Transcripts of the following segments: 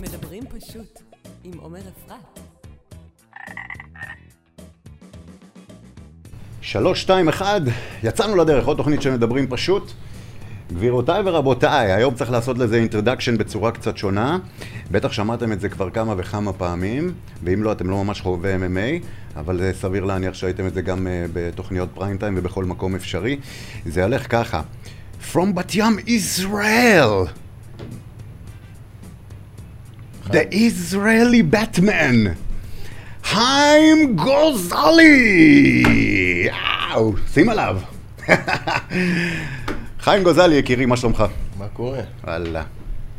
מדברים פשוט עם עומר אפרת. שלוש, שתיים, אחד, יצאנו לדרך, עוד תוכנית שמדברים פשוט. גבירותיי ורבותיי, היום צריך לעשות לזה אינטרדקשן בצורה קצת שונה. בטח שמעתם את זה כבר כמה וכמה פעמים, ואם לא, אתם לא ממש חובבי MMA, אבל זה סביר להניח שהייתם את זה גם uh, בתוכניות פריים טיים ובכל מקום אפשרי. זה הולך ככה: From בת ים Israel, The Israeli Batman, חיים גוזלי! יאו, שים עליו. חיים גוזלי, יקירי, מה שלומך? מה קורה? וואלה.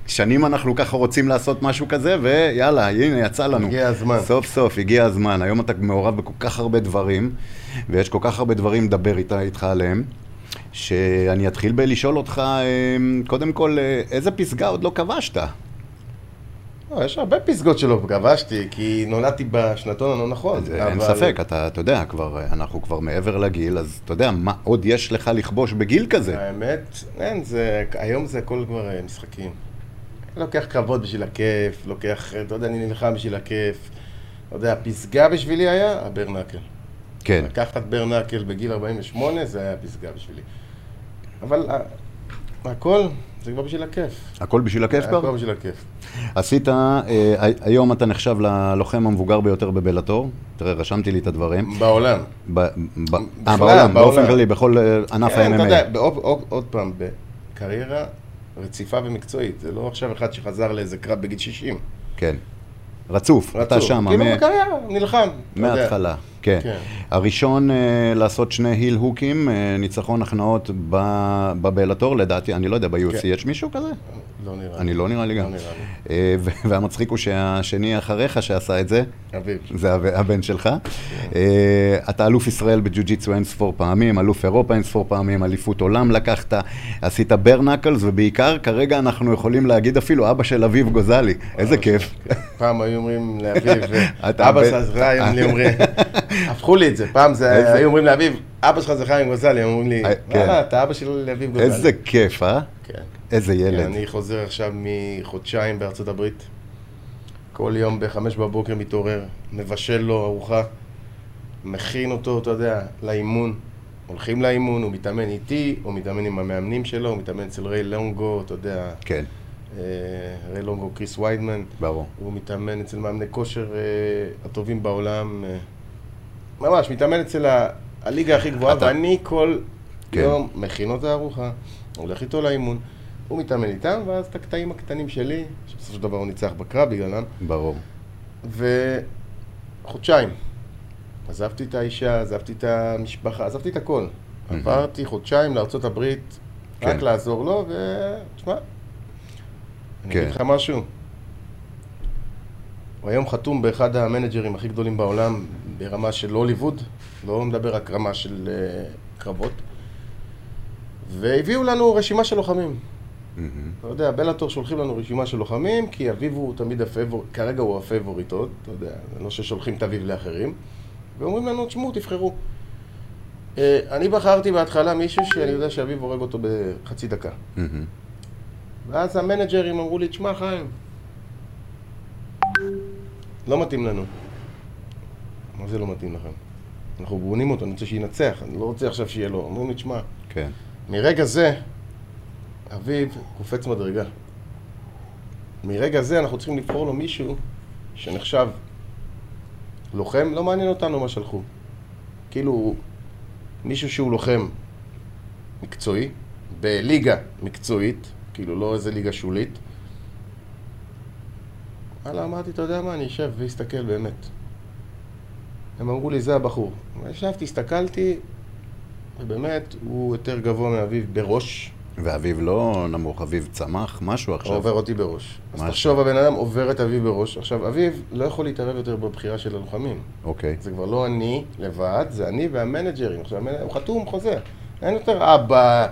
שנים אנחנו ככה רוצים לעשות משהו כזה, ויאללה, הנה, יצא לנו. הגיע הזמן. סוף סוף, הגיע הזמן. היום אתה מעורב בכל כך הרבה דברים, ויש כל כך הרבה דברים לדבר איתך עליהם, שאני אתחיל בלשאול אותך, אמ, קודם כל, אה, איזה פסגה עוד לא כבשת? לא, יש הרבה פסגות שלא כבשתי, כי נולדתי בשנתון הלא נכון. זה, אין ספק, אתה, אתה יודע, כבר, אנחנו כבר מעבר לגיל, אז אתה יודע, מה עוד יש לך לכבוש בגיל כזה? האמת, אין, זה, היום זה הכל כבר אה, משחקים. לוקח כבוד בשביל הכיף, לוקח, אתה יודע, אני נלחם בשביל הכיף. אתה יודע, הפסגה בשבילי היה הברנקל. כן. לקחת ברנקל בגיל 48, זה היה הפסגה בשבילי. אבל ה- הכל, זה כבר בשביל הכיף. הכל בשביל הכיף כבר? הכל בשביל הכיף. עשית, אה, היום אתה נחשב ללוחם המבוגר ביותר בבלאטור. תראה, רשמתי לי את הדברים. בעולם. אה, בעולם, באופן. כללי, בכל אה, ענף כן, אתה יודע, ה-MMA. עוד, פעם, בקריירה רציפה ומקצועית. זה לא עכשיו אחד שחזר לאיזה קרב בגיל 60. כן. רצוף, אתה. שם, כאילו בקריירה, נלחם. מההתחלה. כן. כן. הראשון אה, לעשות שני היל הוקים, אה, ניצחון הכנעות ב- בבלאטור, לדעתי, אני לא יודע, ב-UFC כן. יש מישהו כזה? לא נראה לי. אני לא נראה לי גם. לא. אה, והמצחיק הוא שהשני אחריך שעשה את זה, אביב. זה הב- הבן שלך. אתה אלוף ישראל בג'ו-ג'יצו אין ספור פעמים, אלוף אירופה אין ספור פעמים, אליפות עולם לקחת, עשית ברנקלס, ובעיקר כרגע אנחנו יכולים להגיד אפילו אבא של אביב גוזלי. איזה כיף. כן. פעם היו אומרים לאביב, אבא חיים, לי אומרים, הפכו לי את זה, פעם זה, היו אומרים לאביב, אבא שלך זה חיים גוזלי, הם אומרים לי, אה, כן. וואלה, אתה אבא של אביב גוזלי. איזה כיף, אה? כן. איזה ילד. אני חוזר עכשיו מחודשיים בארצות הברית. כל יום בחמש בבוקר מתעורר, מבשל לו ארוחה, מכין אותו, אתה יודע, לאימון. הולכים לאימון, הוא מתאמן איתי, הוא מתאמן עם המאמנים שלו, הוא מתאמן אצל ריי לונגו, אתה יודע, כן, אה, ריי לונגו, קריס ויידמן. ברור. הוא מתאמן אצל מאמני כושר אה, הטובים בעולם. אה, ממש, מתאמן אצל ה- הליגה הכי גבוהה, אתה- ואני כל כן. יום מכין לו את הארוחה, הולך איתו לאימון, הוא מתאמן איתם, ואז את הקטעים הקטנים שלי, שבסופו של דבר הוא ניצח בקרב בגללם, ברור. וחודשיים. עזבתי את האישה, עזבתי את המשפחה, עזבתי את הכל. עברתי חודשיים לארצות הברית, רק כן. לעזור לו, ו... תשמע, אני כן. אגיד לך משהו. הוא היום חתום באחד המנג'רים הכי גדולים בעולם ברמה של הוליווד, לא מדבר רק רמה של אה, קרבות. והביאו לנו רשימה של לוחמים. מהמם. אתה יודע, Bellator שולחים לנו רשימה של לוחמים, כי אביב הוא תמיד הפייבוריט, כרגע הוא הפייבוריט עוד, אתה יודע, זה לא ששולחים את אביב לאחרים. ואומרים לנו, תשמעו, תבחרו. אה, אני בחרתי בהתחלה מישהו שאני יודע שאביב הורג אותו בחצי דקה. מהמם. ואז המנג'רים אמרו לי, תשמע חיים, לא מתאים לנו. מה זה לא מתאים לכם? אנחנו בונים אותו, אני רוצה שינצח, אני לא רוצה עכשיו שיהיה לו. אמרו לי, תשמע, כן. מרגע זה, אביב קופץ מדרגה. מרגע זה אנחנו צריכים לבחור לו מישהו שנחשב לוחם, לא מעניין אותנו מה שלחו. כאילו, מישהו שהוא לוחם מקצועי, בליגה מקצועית, כאילו לא איזה ליגה שולית. וואלה, אמרתי, אתה יודע מה, אני אשב ואסתכל באמת. הם אמרו לי, זה הבחור. ישבתי, הסתכלתי, ובאמת, הוא יותר גבוה מאביב בראש, ואביב לא נמוך, אביב צמח, משהו עכשיו. עובר אותי בראש. אז משהו. תחשוב, הבן אדם עובר את אביב בראש. עכשיו, אביב לא יכול להתערב יותר בבחירה של הלוחמים. אוקיי. זה כבר לא אני לבד, זה אני והמנג'רים. עכשיו, המנ- הוא חתום, חוזה. אין יותר אבא,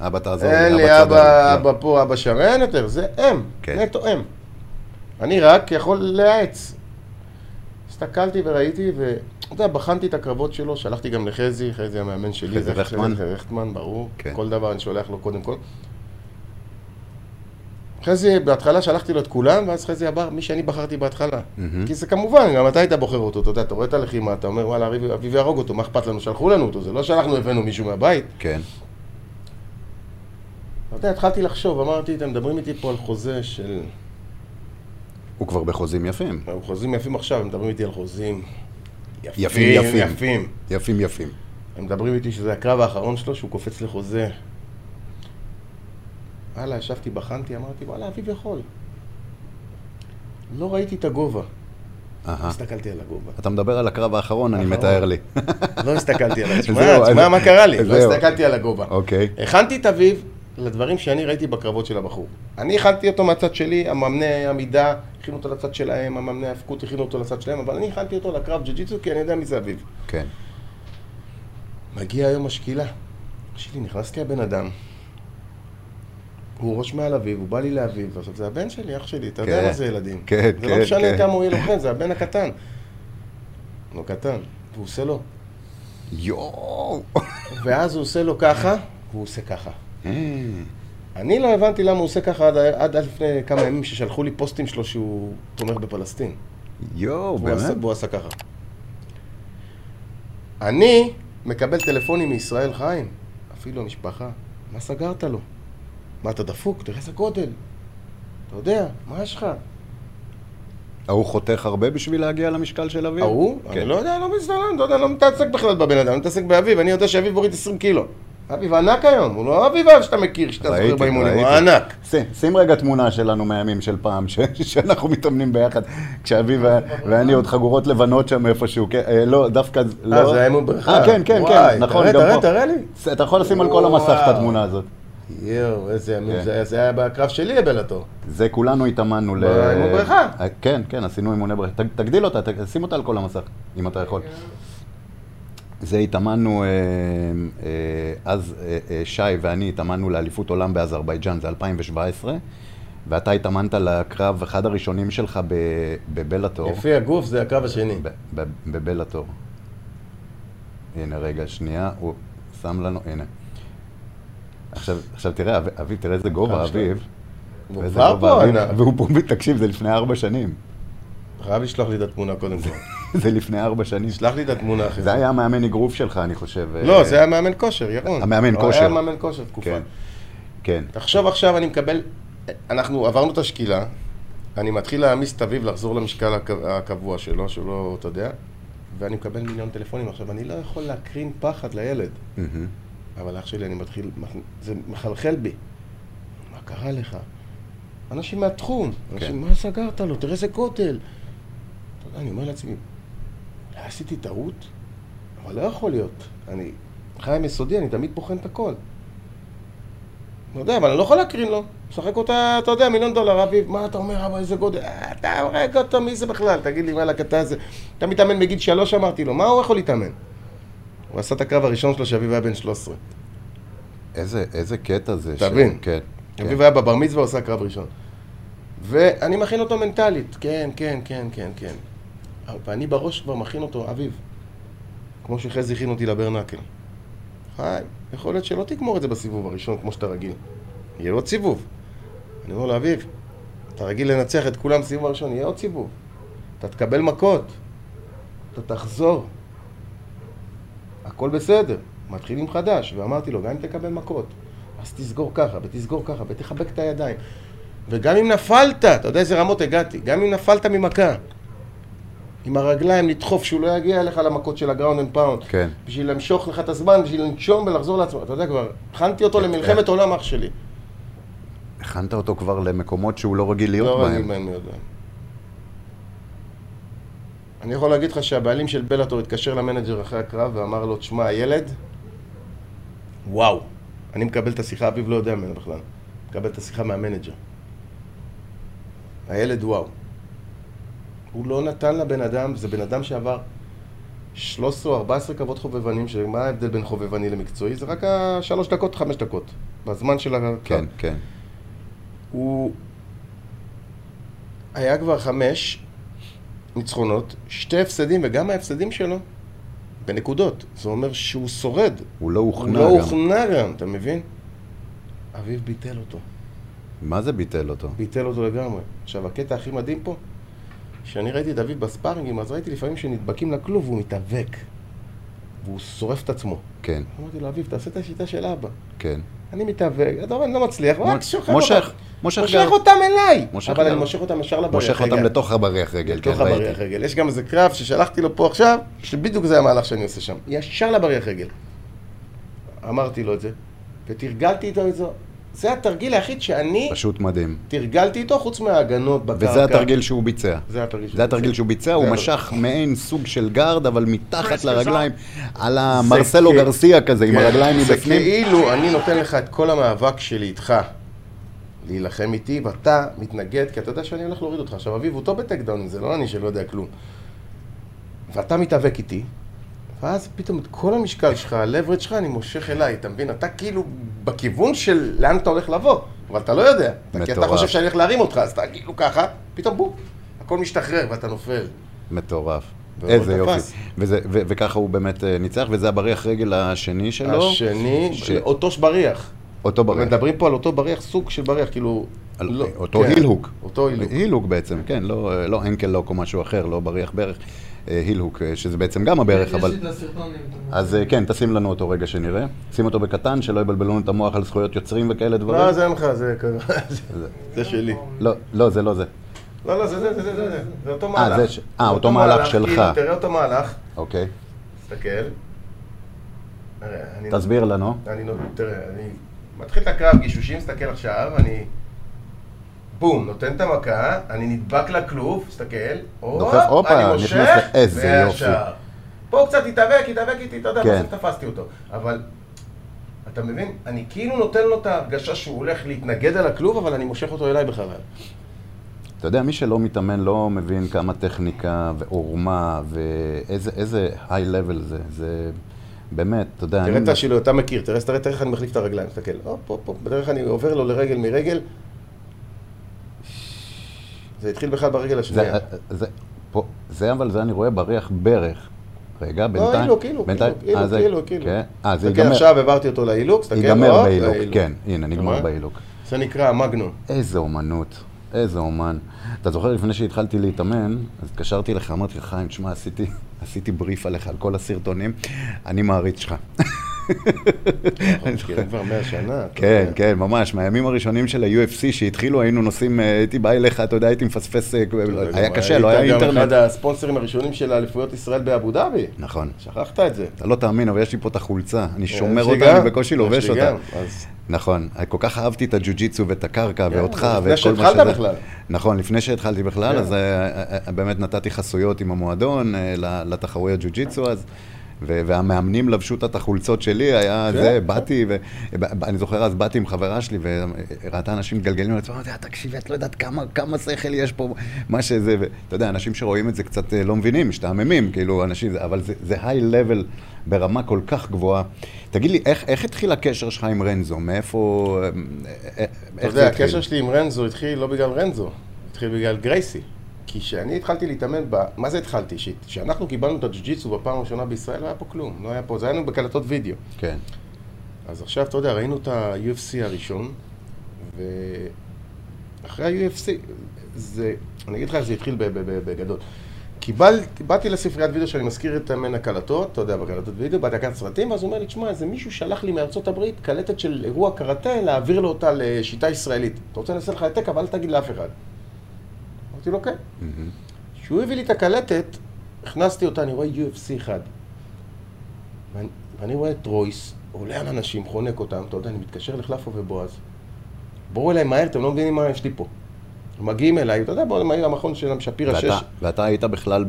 אבא תעזור לי, אין לי אבא. לא. אבא פה, אבא שם, אין יותר, זה הם. כן. נטו הם. אני רק יכול להאץ. הסתכלתי וראיתי, ואתה יודע, בחנתי את הקרבות שלו, שלחתי גם לחזי, חזי המאמן שלי. חזי רכטמן? חזי רכטמן, ברור. כן. כל דבר אני שולח לו קודם כל. חזי, בהתחלה שלחתי לו את כולם, ואז חזי אמר, מי שאני בחרתי בהתחלה. מהמם. כי זה כמובן, גם אתה היית בוחר אותו, אתה יודע, אתה רואה את הלחימה, אתה אומר, וואלה, אביב אביב יהרוג אותו, מה אכפת לנו? שלחו לנו אותו, זה לא שאנחנו הבאנו מישהו מהבית. כן. אתה יודע, התחלתי לחשוב, אמרתי, אתם מדברים איתי פה על חוזה של... הוא כבר בחוזים יפים. חוזים יפים עכשיו, הם מדברים איתי על חוזים יפים, יפים. יפים. יפים יפים. הם מדברים איתי שזה הקרב האחרון שלו, שהוא קופץ לחוזה. וואלה, ישבתי, בחנתי, אמרתי, וואלה, אביב יכול. לא ראיתי את הגובה. אהה. הסתכלתי על הגובה. אתה מדבר על הקרב האחרון, אני. מתאר לי. לא הסתכלתי עליו. תשמע, תשמע מה קרה לי. לא. הסתכלתי על הגובה. אוקיי. הכנתי את אביב לדברים שאני ראיתי בקרבות של הבחור. אני הכנתי אותו מהצד שלי, המאמני עמידה הכינו אותו לצד שלהם, המאמני ההאבקות הכינו אותו לצד שלהם, אבל אני הכנתי אותו לקרב ג'ו-ג'יצו כי אני יודע מי זה אביב. כן. מגיע היום השקילה. שלי, נכנס לי הבן אדם. הוא ראש מעל אביב, הוא בא לי לאביב. עכשיו, זה הבן שלי, אח שלי, אתה יודע כן. מה זה ילדים. כן, זה כן, לא משנה כן. כמה הוא יהיה לוחם, זה הבן הקטן. הוא קטן, והוא עושה לו. יואו. ואז הוא עושה לו ככה, והוא עושה ככה. אני לא הבנתי למה הוא עושה ככה עד, עד לפני כמה ימים ששלחו לי פוסטים שלו שהוא תומך בפלסטין. יואו, והוא עשה, באמת? והוא עשה ככה. אני מקבל טלפונים מישראל חיים, אפילו המשפחה, מה סגרת לו? מה, אתה דפוק? תראה איזה גודל. אתה יודע, מה יש לך? ההוא חותך הרבה בשביל להגיע למשקל של אביב? ההוא? כן. אני לא יודע, לא מזדמן, לא יודע, לא מתעסק בכלל בבן אדם, אני מתעסק באביב, אני יודע שאביב הוריד 20 קילו. אביב ענק היום, הוא לא אביב שאתה מכיר, שאתה זוכר באימונים, הוא. ענק. שים רגע תמונה שלנו מהימים של פעם, ש- שאנחנו מתאמנים ביחד, כשאביב ו- ואני עוד חגורות לבנות שם איפשהו, כן, אה, לא, דווקא, לא. אה, זה היה אימון בריכה. אה, כן, כן, כן, נכון, תראה, גם תראה, פה. תראה לי. אתה יכול לשים על כל המסך את. התמונה הזאת. יואו, איזה ימים כן. זה היה, זה היה בקרב שלי לבלאטור. זה כולנו התאמנו ל... באימון בריכה. אה, כן, כן, עשינו אימוני בריכה. תגדיל אותה, שים אותה על כל המסך, אם אתה יכול. זה התאמנו, אה, אה, אז אה, שי ואני התאמנו לאליפות עולם באזרבייג'אן, זה 2017, ואתה התאמנת לקרב, אחד הראשונים שלך בבלאטור. לפי הגוף זה הקרב השני. בבלאטור. הנה, רגע, שנייה, הוא שם לנו, הנה. עכשיו, עכשיו תראה, אב- אביב, תראה איזה גובה? אביב. הוא כבר פה. והוא פה, תקשיב, זה לפני ארבע שנים. חייב לשלוח לי את התמונה קודם כל. זה לפני ארבע שנים. שלח לי את התמונה אחרי זה היה המאמן אגרוף שלך, אני חושב. לא, אה, זה היה מאמן כושר, ירון. המאמן הוא כושר. היה מאמן כושר תקופה. כן, כן. תחשוב עכשיו, אני מקבל... אנחנו עברנו את השקילה, אני מתחיל להעמיס את אביב לחזור למשקל הק- הקבוע שלו, שהוא לא, אתה יודע, ואני מקבל מיליון טלפונים. עכשיו, אני לא יכול להקרין פחד לילד. אבל אח שלי, אני מתחיל... זה מחלחל בי. מה קרה לך? אנשים מהתחום, אנשים, מה סגרת לו? תראה איזה יודע, אני אומר לעצמי, עשיתי טעות? אבל לא יכול להיות. אני חיים יסודי, אני תמיד בוחן את הכל. לא יודע, אבל אני לא יכול להקרין לו. משחק אותה, אתה יודע, מיליון דולר, אביב, מה אתה אומר, אבא, איזה גודל? אה, אתה הורג אותו, מי זה בכלל? תגיד לי, וואלה, אתה זה... אתה מתאמן בגיל שלוש, אמרתי לו, מה הוא יכול להתאמן? הוא עשה את הקרב הראשון שלו, שאביב היה בן 13. איזה, איזה קטע זה. תבין. כן. כן. אביב היה בבר מצווה, הוא עשה קרב ראשון. ואני מכין אותו מנטלית, כן, כן, כן, כן, כן. ואני בראש כבר מכין אותו, אביב, כמו שחזי הכין אותי לברנקל. חיים, יכול להיות שלא תגמור את זה בסיבוב הראשון כמו שאתה רגיל. יהיה עוד סיבוב. אני אומר לו, אביב, אתה רגיל לנצח את כולם בסיבוב הראשון, יהיה עוד סיבוב. אתה תקבל מכות, אתה תחזור. הכל בסדר, מתחילים חדש. ואמרתי לו, גם אם תקבל מכות, אז תסגור ככה, ותסגור ככה, ותחבק את הידיים. וגם אם נפלת, אתה יודע איזה רמות הגעתי, גם אם נפלת ממכה, עם הרגליים לדחוף שהוא לא יגיע אליך למכות של ה ground and pound. כן. בשביל למשוך לך את הזמן, בשביל לנשום ולחזור לעצמו. אתה יודע כבר, הכנתי אותו למלחמת עולם אח שלי. הכנת אותו כבר למקומות שהוא לא רגיל להיות לא בהם. רגיל בהם יודע. אני יכול להגיד לך שהבעלים של Bellator התקשר למנג'ר אחרי הקרב ואמר לו, תשמע, הילד, וואו. אני מקבל את השיחה, אביב לא יודע ממנו בכלל. מקבל את השיחה מהמנג'ר. הילד וואו. הוא לא נתן לבן אדם, זה בן אדם שעבר 13 או 14 קרבות חובבנים, שמה ההבדל בין חובבני למקצועי? זה רק השלוש דקות, חמש דקות. בזמן של הקרב. כן, כן. הוא היה כבר חמש, ניצחונות, שתי הפסדים, וגם ההפסדים שלו בנקודות. זה אומר שהוא שורד. הוא לא הוא הוכנע לא גם. הוכנע גם, אתה מבין? אביב ביטל אותו. מה זה ביטל אותו? ביטל אותו לגמרי. עכשיו, הקטע הכי מדהים פה, שאני ראיתי את אביב בספארינגים, אז ראיתי לפעמים שנדבקים לכלוב והוא מתאבק. והוא שורף את עצמו. כן, אמרתי לו, אביב, תעשה את השיטה של אבא. כן. אני מתאבק, אתה אומר, אני לא מצליח, רק שוכב מושך. מושך מושך. אותם אליי! מושך אבל. אני מושך אותם ישר לבריח מושך אותם לתוך הבריח רגל, כן, לתוך הבריח ראיתי. רגל. יש גם איזה קרב ששלחתי לו פה עכשיו, שבדיוק זה המהלך שאני עושה שם. ישר לבריח רגל. אמרתי לו את זה, ותרגלתי איתו את זה. זה התרגיל היחיד שאני פשוט מדהים. תרגלתי איתו, חוץ מההגנות בקרקע. וזה התרגיל שהוא ביצע. זה התרגיל זה התרגיל שהוא ביצע, הוא זה משך מעין סוג של גארד, אבל מתחת לרגליים, על זה המרסלו גרסיה כזה, עם כן, הרגליים זה מבפנים. כאילו אני נותן לך את כל המאבק שלי איתך להילחם איתי, ואתה מתנגד, כי אתה יודע שאני הולך להוריד אותך. עכשיו, אביב הוא טוב ב takedown, זה לא אני שלא יודע כלום. ואתה מתאבק איתי, ואז פתאום את כל המשקל שלך, ה leverage שלך, אני מושך אליי, אתה מבין? אתה כאילו בכיוון של לאן אתה הולך לבוא, אבל אתה לא יודע. אתה- כי אתה מטורף. חושב שאני הולך להרים אותך, אז אתה כאילו ככה, פתאום בום, הכל משתחרר ואתה נופל. מטורף. איזה יופי. תפס. וזה- ו- וככה הוא באמת אה, ניצח, וזה הבריח רגל השני שלו. השני, ש- אותו בריח. אותו בריח. מדברים פה על אותו בריח, סוג של בריח, כאילו... על- לא, אותו כן, הילהוק. אותו הילהוק. הילהוק בעצם, כן, לא לא אנקל לוק או משהו אחר, לא בריח ברך. הילהוק, אה, שזה בעצם גם הברך, אבל... יש לי את הסרטונים. אז אה, כן, תשים לנו אותו רגע שנראה. שים אותו בקטן, שלא יבלבלו לנו את המוח על זכויות יוצרים וכאלה דברים. לא, זה אין לך, זה כזה, זה שלי. לא, לא, זה לא זה. לא, לא, זה זה, זה זה, זה, זה, זה אותו מהלך. אה, זה אותו מהלך שלך. כאילו, תראה אותו מהלך, אוקיי. תסתכל. תסביר לנו. אני נות- תראה, אני מתחיל את הקרב גישושים, תסתכל עכשיו, אני... בום, נותן את המכה, אני נדבק לכלוב, תסתכל, דוחף, הופה, אני מושך, איזה. יופי. פה קצת התאבק, התאבק איתי, אתה יודע, כן. בסוף תפסתי אותו. אבל, אתה מבין? אני כאילו נותן לו את ההרגשה שהוא הולך להתנגד על הכלוב, אבל אני מושך אותו אליי בחלל. אתה יודע, מי שלא מתאמן לא מבין כמה טכניקה ועורמה ואיזה איזה היי לבל זה. זה באמת, אתה יודע, תראה. את השילוי, אתה מכיר, תראה איך אני מחליף את הרגליים, תסתכל, הופ, הופ, הופ, בדרך אני עובר לו לרגל מרגל. זה התחיל בכלל ברגל השנייה. זה, זה, פה, זה אבל זה אני רואה בריח ברך. רגע, בינתיים... כאילו, בינתיים- כאילו, אה, זה- כאילו, כאילו. כן. אה, זה תסתכל, ייגמר, עכשיו העברתי אותו להילוק, תסתכל, ייגמר בהילוק, להילוק. כן, הנה, נגמר רואה? בהילוק. זה נקרא המגנום. איזה אומנות, איזה אומן. אתה זוכר לפני שהתחלתי להתאמן, אז התקשרתי לך, אמרתי לך, חיים, תשמע, עשיתי, עשיתי בריף עליך על כל הסרטונים, אני מעריץ שלך. כאילו כבר 100 שנה. כן. כן, ממש, מהימים הראשונים של ה-UFC שהתחילו, היינו נוסעים, אה, הייתי בא אליך, אתה יודע, הייתי מפספס, אה, היה קשה, לא היה היית גם אחד אינטרנט. הספונסרים הראשונים של אליפויות ישראל באבו דאבי. נכון. שכחת את זה. אתה לא תאמין, אבל יש לי פה את החולצה, אני שומר יש לי אותה, אני בקושי לובש אותה. נכון, כל כך אהבתי את הג'ו-ג'יצו ואת הקרקע כן, ואותך לפני ואת כל מה שזה. שהתחלת בכלל. נכון, לפני שהתחלתי בכלל, כן. אז אה, אה, אה, באמת נתתי חסויות עם המועדון אה, לתחרויות ג'ו-ג'יצו אז. ו- והמאמנים לבשו את החולצות שלי, היה כן, זה, כן. באתי, ואני זוכר אז באתי עם חברה שלי, וראתה אנשים מתגלגלים על עצמם, אמרתי, "אה, תקשיבי, את לא יודעת כמה, כמה שכל יש פה, מה שזה, ואתה יודע, אנשים שרואים את זה קצת אה, לא מבינים, משתעממים, כאילו, אנשים, אבל זה, זה היי לבל ברמה כל כך גבוהה. תגיד לי, איך, איך התחיל הקשר שלך עם רנזו? מאיפה, אה, אה, אתה יודע? הקשר שלי עם רנזו התחיל לא בגלל רנזו, התחיל בגלל גרייסי. כי כשאני התחלתי להתאמן, ב... מה זה התחלתי? כשאנחנו קיבלנו את הג'ו-ג'יצו בפעם הראשונה בישראל, לא היה פה כלום, לא היה פה, זה היה לנו בקלטות וידאו. כן, אז עכשיו, אתה יודע, ראינו את ה-UFC הראשון, ואחרי ה-UFC, זה, אני אגיד לך איך זה התחיל בגדול. קיבל, באתי לספריית וידאו שאני מזכיר את מן הקלטות, אתה יודע, בקלטות וידאו, באתי לקחת סרטים, ואז הוא אומר לי, תשמע, איזה מישהו שלח לי מארצות הברית קלטת של אירוע קראטה, להעביר לו אותה לשיטה ישראלית. אתה רוצה לעשות לך העתק, אבל אל תגיד לאף אחד. אמרתי לו, כן. כשהוא הביא לי את הקלטת, הכנסתי אותה, אני רואה UFC אחד. ואני, ואני רואה את רויס, עולה על אנשים, חונק אותם, אתה יודע, אני מתקשר לחלפו ובועז. בואו אליי מהר, אתם לא מבינים מה יש לי פה. מגיעים אליי, אתה יודע, בואו, היו המכון של שפירא 6. ואתה, היית בכלל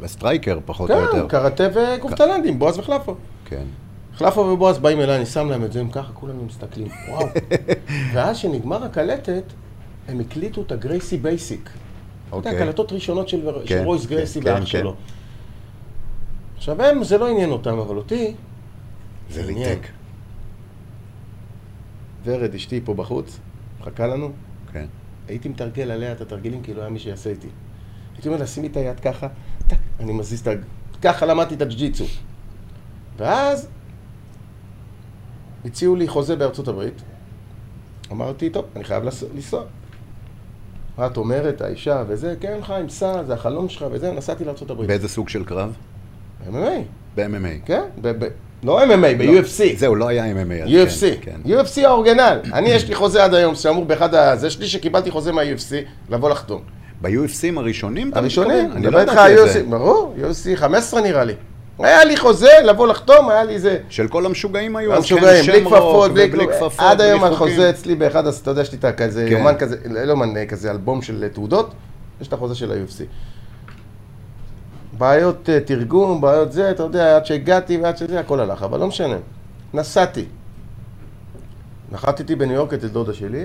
ב striker, פחות או כן, יותר. קראטה ואגרוף תאילנדי, בועז וחלפו. כן. חלפו ובועז באים אליי, אני שם להם את זה, הם ככה, כולנו מסתכלים, וואו. ואז שנגמר הקלטת, הם הקליטו את ה Gracie basic. אתה יודע, אוקיי. הקלטות ראשונות של, כן, של רויס כן, גרייסי כן, ואח כן. שלו. עכשיו הם, זה לא עניין אותם, אבל אותי, זה. לי טק. ורד, אשתי פה בחוץ, מחכה לנו, כן. הייתי מתרגל עליה את התרגילים כאילו היה מי שיעשה איתי. הייתי אומר לה, שימי את היד ככה, טק, אני מזיז את ה... ככה למדתי את הג'יצו. ואז הציעו לי חוזה בארצות הברית. אמרתי, טוב, אני חייב לס- לנסוע. מה את אומרת, האישה וזה, כן חיים, סע, זה החלום שלך וזה, נסעתי הברית. באיזה סוג של קרב? MMA, ב-MMA. כן? ב- ב- לא MMA, ב-UFC. זהו, לא היה MMA. UFC, כן, כן. UFC האורגנל. אני, יש לי חוזה עד היום, שאמור באחד ה... זה שלי שקיבלתי חוזה מה-UFC, לבוא לחתום. ב-UFCים הראשונים? הראשונים? אני מדבר לא איתך ידעתי את זה. UFC, ברור, UFC 15 נראה לי. היה לי חוזה לבוא לחתום, היה לי איזה... של כל המשוגעים היו, אז המשוגעים, כן, כפפות, בלי ובלי. כפפות, עד היום. החוזה אצלי באחד, הס- אתה יודע, יש לי כזה כן. יומן כזה, לא יומן, כזה אלבום של תעודות, יש את החוזה של ה-UFC. בעיות אה, תרגום, בעיות זה, אתה יודע, עד שהגעתי ועד שזה, הכל הלך, אבל לא משנה. נסעתי. נחתתי בניו יורק אצל דודה שלי,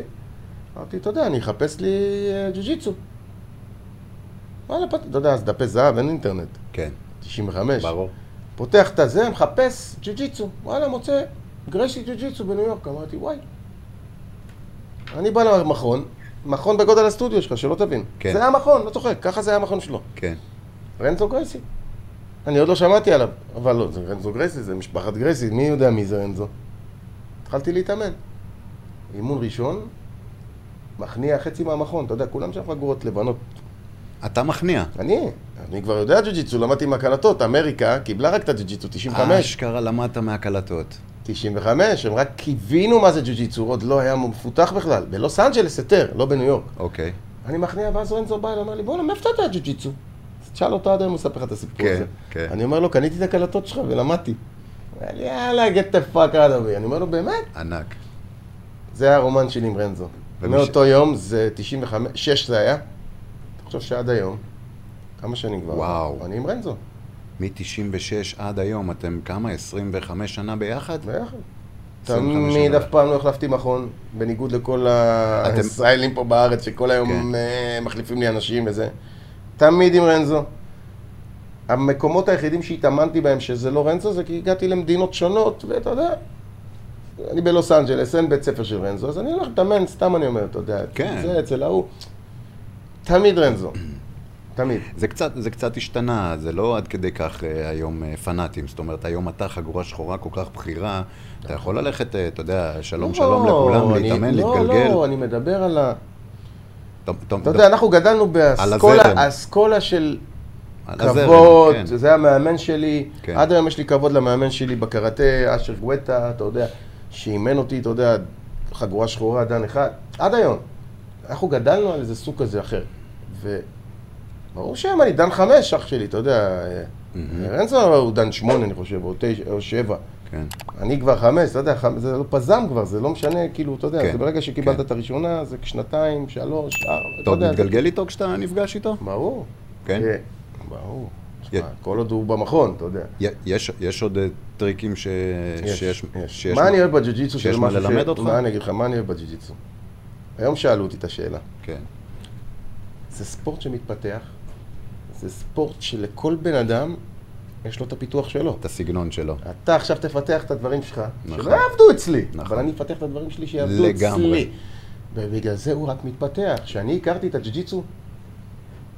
אמרתי, אתה יודע, אני אחפש לי אה, ג'ו-ג'יצו. וואלה, אתה יודע, אז דפי זהב, אין אינטרנט, כן, 95. ברור. פותח את הזה, מחפש ג'ו-ג'יצו. וואלה, מוצא גרשי ג'ו-ג'יצו בניו יורק. אמרתי, וואי. אני בא למכון, מכון בגודל הסטודיו שלך, שלא תבין. כן. זה היה המכון, לא צוחק, ככה זה היה המכון שלו. כן. רנזו גרייסי. אני עוד לא שמעתי עליו, אבל לא, זה רנזו גרייסי, זה משפחת גרייסי, מי יודע מי זה רנזו? התחלתי להתאמן. אימון ראשון, מכניע חצי מהמכון, אתה יודע, כולם שם חגורות לבנות. אתה מכניע. אני, אני כבר יודע ג'ו-ג'יצו, למדתי עם הקלטות, אמריקה קיבלה רק את הג'ו-ג'יצו, 95. אשכרה למדת מהקלטות. 95, הם רק קיווינו מה זה ג'ו-ג'יצו, עוד לא היה מפותח בכלל. בלוס אנג'לס היתר, לא בניו יורק. אוקיי. אני מכניע, ואז רנזו בא אליי, אומר לי, בואנה, מאיפה אתה יודע ג'ו-ג'יצו? תשאל אותו עד היום, הוא יספר לך את הסיפור כן, הזה. כן. אני אומר לו, קניתי את הקלטות שלך ולמדתי. הוא אומר לי, יאללה, get the fuck out of me. אני אומר לו, באמת? ענק. זה היה הרומן שלי עם רנזו. ומי מאותו יום, זה 95, 6 זה היה. חושב שעד היום, כמה שנים כבר? וואו. אני עם רנזו, מ-96 עד היום, אתם כמה? 25 שנה ביחד? ביחד. 25 תמיד. אף פעם לא החלפתי מכון, בניגוד לכל הישראלים פה בארץ, שכל היום כן. אה, מחליפים לי אנשים וזה. תמיד עם רנזו. המקומות היחידים שהתאמנתי בהם שזה לא רנזו, זה כי הגעתי למדינות שונות, ואתה יודע, אני בלוס אנג'לס, אין בית ספר של רנזו, אז אני הולך להתאמן, סתם אני אומר, אתה יודע, כן. זה אצל ההוא. תמיד רנזו. תמיד. זה קצת, זה קצת השתנה, זה לא עד כדי כך אה, היום אה, פנאטים. זאת אומרת, היום אתה חגורה שחורה כל כך בכירה, אתה יכול ללכת, אה, אתה יודע, שלום לא, שלום לכולם, אני- להתאמן, לא, להתגלגל. לא, אני מדבר על ה... אתה- אתה- אתה יודע, אנחנו גדלנו באסכולה של על הזרם, כבוד, כן. זה המאמן שלי. כן. עד היום יש לי כבוד למאמן שלי בקראטה, אשר גואטה, אתה יודע, שאימן אותי, אתה יודע, חגורה שחורה, דן אחד. עד היום. אנחנו גדלנו על איזה סוג כזה אחר. וברור שהיום אני דן חמש, אח שלי, אתה יודע. רנזו הוא דן שמונה, אני חושב, או תשע, או שבע. כן. אני כבר חמש, אתה יודע, חמש, זה לא פזם כבר, זה לא משנה, כאילו, אתה יודע, כן, זה ברגע שקיבלת כן. את הראשונה, זה שנתיים, שלוש, ארבע, אתה אתה יודע. זה- מתגלגל איתו כשאתה נפגש איתו? ברור. כן? ברור. י- תשמע, כל עוד הוא במכון, אתה יודע. י- יש, יש עוד אה, טריקים ש... שיש... שיש מה אני אוהב בג'ו-ג'יצו שיש מה ללמד אותך? מה אני אגיד לך, מה אני אוהב בג'ו-ג'יצו? היום שאלו אותי את השאלה. כן. זה ספורט שמתפתח, זה ספורט שלכל בן אדם יש לו את הפיתוח שלו. את הסגנון שלו. אתה עכשיו תפתח את הדברים שלך, נכון. שלא יעבדו אצלי, נכון. אבל אני אפתח את הדברים שלי שיעבדו לגמרי. אצלי. ובגלל זה הוא רק מתפתח. כשאני הכרתי את הג'ו-ג'יצו,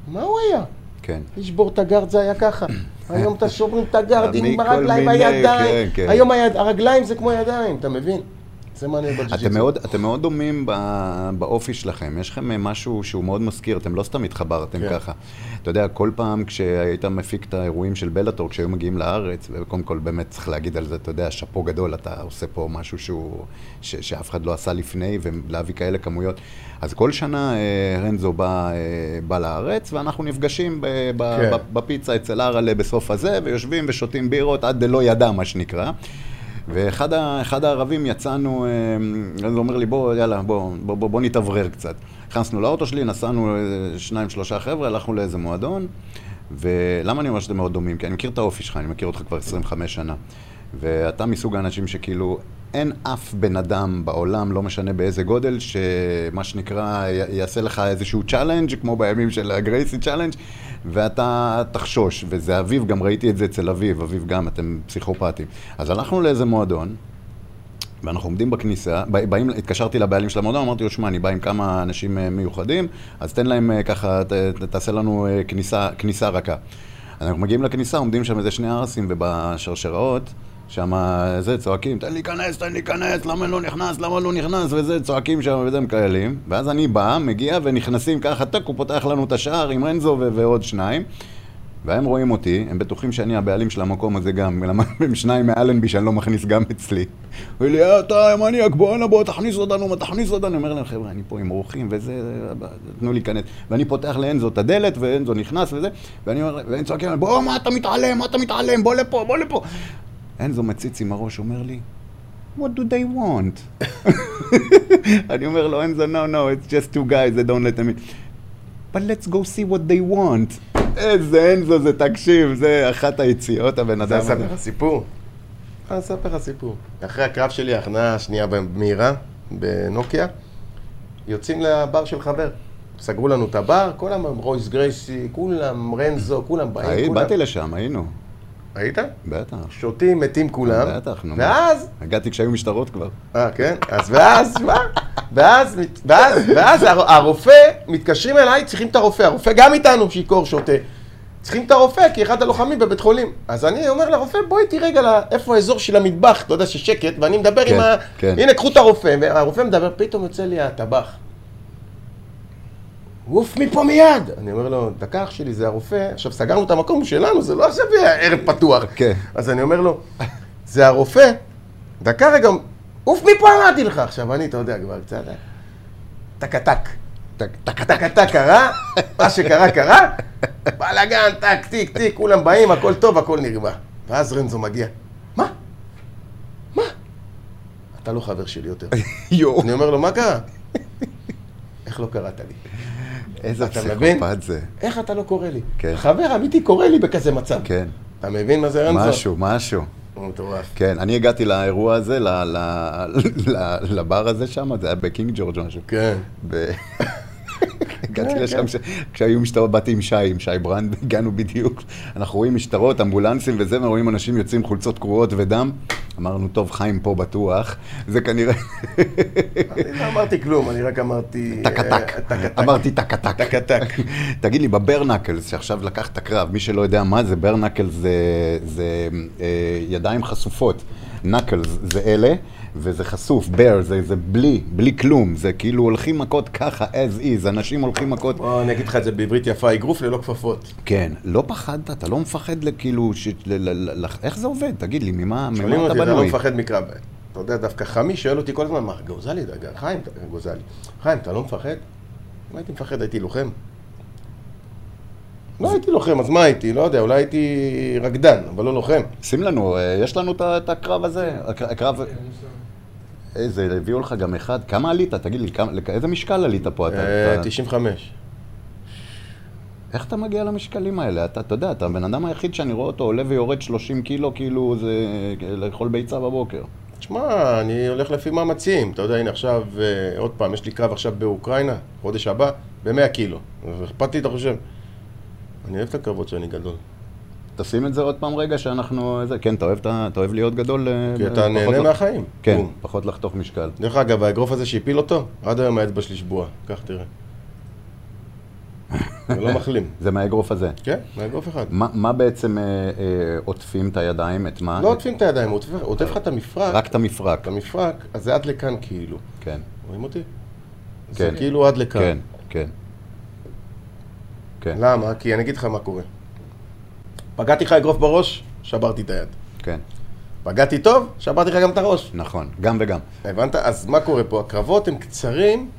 מה הוא היה? כן. לשבור את הגארד זה היה ככה. היום אתה שוברים את הגארדים עם הרגליים, הידיים. כן, כן. היום היד- הרגליים זה כמו ידיים, אתה מבין? זה אוהב בג'ו-ג'יצו. אתם מאוד, דומים באופי שלכם, יש לכם אה, משהו שהוא מאוד מזכיר, אתם לא סתם התחברתם כן. ככה. אתה יודע, כל פעם כשהיית מפיק את האירועים של בלאטור, כשהיו מגיעים לארץ, וקודם כל באמת צריך להגיד על זה, אתה יודע, שאפו גדול, אתה עושה פה משהו שהוא, ש, שאף אחד לא עשה לפני, ולהביא כאלה כמויות. אז כל שנה אה, רנזו בא, אה, בא לארץ, ואנחנו נפגשים ב, ב, כן. בפיצה אצל אראלה בסוף הזה, ויושבים ושותים בירות עד דלא ידע, מה שנקרא. ואחד הערבים יצאנו, אה, הוא אומר לי, בוא, יאללה, בוא, בוא, בוא, בוא נתאוורר קצת. נכנסנו לאוטו שלי, נסענו אה, שניים, שלושה חבר'ה, הלכנו לאיזה מועדון, ולמה אני אומר שאתם מאוד דומים? כי אני מכיר את האופי שלך, אני מכיר אותך כבר 25 שנה. ואתה מסוג האנשים שכאילו, אין אף בן אדם בעולם, לא משנה באיזה גודל, שמה שנקרא, יעשה לך איזשהו challenge, כמו בימים של ה Gracie challenge, ואתה תחשוש. וזה אביב, גם ראיתי את זה אצל אביב, אביב גם, אתם פסיכופטים. אז הלכנו לאיזה מועדון, ואנחנו עומדים בכניסה, בא- באים, התקשרתי לבעלים של המועדון, אמרתי לו, שמע, אני בא עם כמה אנשים אה, מיוחדים, אז תן להם אה, ככה, ת, תעשה לנו אה, כניסה, כניסה רכה. אנחנו מגיעים לכניסה, עומדים שם איזה שני ערסים, ובשרשראות, שם זה, צועקים, תן לי להיכנס, תן לי להיכנס, למה לא נכנס, למה לא נכנס, וזה, צועקים שם וזה מקללים. ואז אני בא, מגיע, ונכנסים ככה, טק, הוא פותח לנו את השער עם רנזו ו- ועוד שניים. והם רואים אותי, הם בטוחים שאני הבעלים של המקום הזה גם, למה הם שניים מאלנבי שאני לא מכניס גם אצלי. הוא לי, "אה, אתה מניאק, בוא הנה, בוא, תכניס אותנו, מה תכניס אותנו? אני אומר להם, חבר'ה, אני פה עם אורחים וזה, תנו לי להיכנס. ואני פותח לאנזו את הדלת, ואנזו נכנס וזה, ואני אומר, והם צועקים, בוא, מה אתה מתעלם, מה אתה מתעלם, בוא לפה, בוא לפה. אנזו מציץ עם הראש, אומר לי, What do they want? אני אומר לו, אנזו, no, no, it's just two guys, they don't let them in. But let's go see what they want. איזה אנזו זה, תקשיב, זה אחת היציאות, הבן אדם הזה. אספר לך סיפור. אני אספר לך סיפור. אחרי הקרב שלי, ההכנעה השנייה מהירה, בנוקיה, יוצאים לבר של חבר. סגרו לנו את הבר, כולם, רויס גרייסי, כולם, רנזו, כולם באים. באתי לשם, היינו. היית? בטח. שותים, מתים כולם. בטח, נו. ואז, הגעתי כשהיו משטרות כבר. אה, כן? אז ואז, מה? ואז, ואז, ואז הר- הרופא, מתקשרים אליי, צריכים את הרופא. הרופא גם איתנו, שיכור, שותה. צריכים את הרופא, כי אחד הלוחמים בבית חולים. אז אני אומר לרופא, בואי איתי רגע ל- איפה האזור של המטבח, אתה יודע ששקט, ואני מדבר כן, עם ה... כן. הנה, קחו את הרופא. והרופא מדבר, פתאום יוצא לי הטבח. עוף מפה מיד! אני אומר לו, דקה אח שלי, זה הרופא, עכשיו סגרנו את המקום שלנו, זה לא עכשיו ערב פתוח. כן. אז אני אומר לו, זה הרופא, דקה רגע, עוף מפה אמרתי לך. עכשיו אני, אתה יודע, כבר קצת, טק-טק. טק, טק, טק. טק-טק קרה, מה שקרה קרה, בלאגן, טק, טיק, טיק, כולם באים, הכל טוב, הכל נרגע. ואז רנזו מגיע, מה? מה? אתה לא חבר שלי יותר. יואו, אני אומר לו, מה קרה? איך לא קראת לי? איזה? פסיכופט זה. איך אתה לא קורא לי? כן. חבר אמיתי קורא לי בכזה מצב. כן, אתה מבין מה זה רנזו? משהו, משהו. מטורף. כן, אני הגעתי לאירוע הזה, לבר הזה שם, זה היה בקינג ג'ורג' משהו. כן. הגעתי כן, לשם, כן. כשהיו משטרות, באתי עם שי, עם שי ברנד, הגענו בדיוק. אנחנו רואים משטרות, אמבולנסים וזה, ורואים אנשים יוצאים חולצות קרועות ודם. אמרנו, טוב, חיים פה בטוח. זה כנראה... אני לא אמרתי כלום, אני רק אמרתי... אה, טקה-טק. אמרתי טקה-טק. טקה-טק. תגיד לי, ב bare knuckles, שעכשיו לקח את הקרב, מי שלא יודע מה זה, bare knuckles זה, זה אה, ידיים חשופות. knuckles זה אלה, וזה חשוף, bare זה, זה בלי, בלי כלום. זה כאילו הולכים מכות ככה, as is, אנשים הולכים מכות... בוא אני אגיד לך את זה בעברית יפה, אגרוף ללא כפפות. כן, לא פחדת, אתה לא מפחד כאילו, ש... ל... ל... ל... איך זה עובד? תגיד לי, ממה, ממה אתה לא בנוי? מפחד מקרב. אתה יודע, דווקא חמי שואל אותי כל הזמן, מה, גוזלי, דגה, חיים, גוזלי. חיים, אתה לא מפחד? אם הייתי מפחד, הייתי לוחם. לא הייתי לוחם, אז מה הייתי? לא יודע, אולי הייתי רקדן, אבל לא לוחם. שים לנו, אה, יש לנו את הקרב הזה? הקר- הקרב... איזה, הביאו לך גם אחד, כמה עלית? תגיד לי, איזה משקל עלית פה? אתה, אה, אתה, 95. איך אתה מגיע למשקלים האלה? אתה, אתה יודע, אתה הבן אדם היחיד שאני רואה אותו עולה ויורד 30 קילו, כאילו זה לאכול ביצה בבוקר. תשמע, אני הולך לפי מאמצים. אתה יודע, הנה עכשיו, אה, עוד פעם, יש לי קרב עכשיו באוקראינה, חודש הבא, ב-100 קילו. אז אכפת לי, אתה חושב? אני אוהב את הקרבות שאני גדול. תשים את זה עוד פעם רגע שאנחנו... זה, כן, אתה אוהב, את ה- אתה אוהב להיות גדול? אה, כי אתה נהנה לח- מהחיים. כן, בום. פחות לחתוך משקל. דרך אגב, האגרוף הזה שהפיל אותו, עד היום האצבע שלי שבועה. קח תראה. זה לא מחלים. זה מהאגרוף הזה. כן, מאגרוף אחד. מה, מה בעצם אה, אה, עוטפים את הידיים? את מה? לא עוטפים את הידיים, עוטף- לך את המפרק. רק את המפרק. את המפרק, אז זה עד לכאן כאילו. כן, רואים אותי? זה כן. כאילו עד לכאן. כן, כן. כן, למה? כי אני אגיד לך מה קורה. פגעתי לך אגרוף בראש, שברתי את היד. כן, פגעתי טוב, שברתי לך גם את הראש. נכון. גם וגם. הבנת? אז מה קורה פה? הקרבות הם קצרים,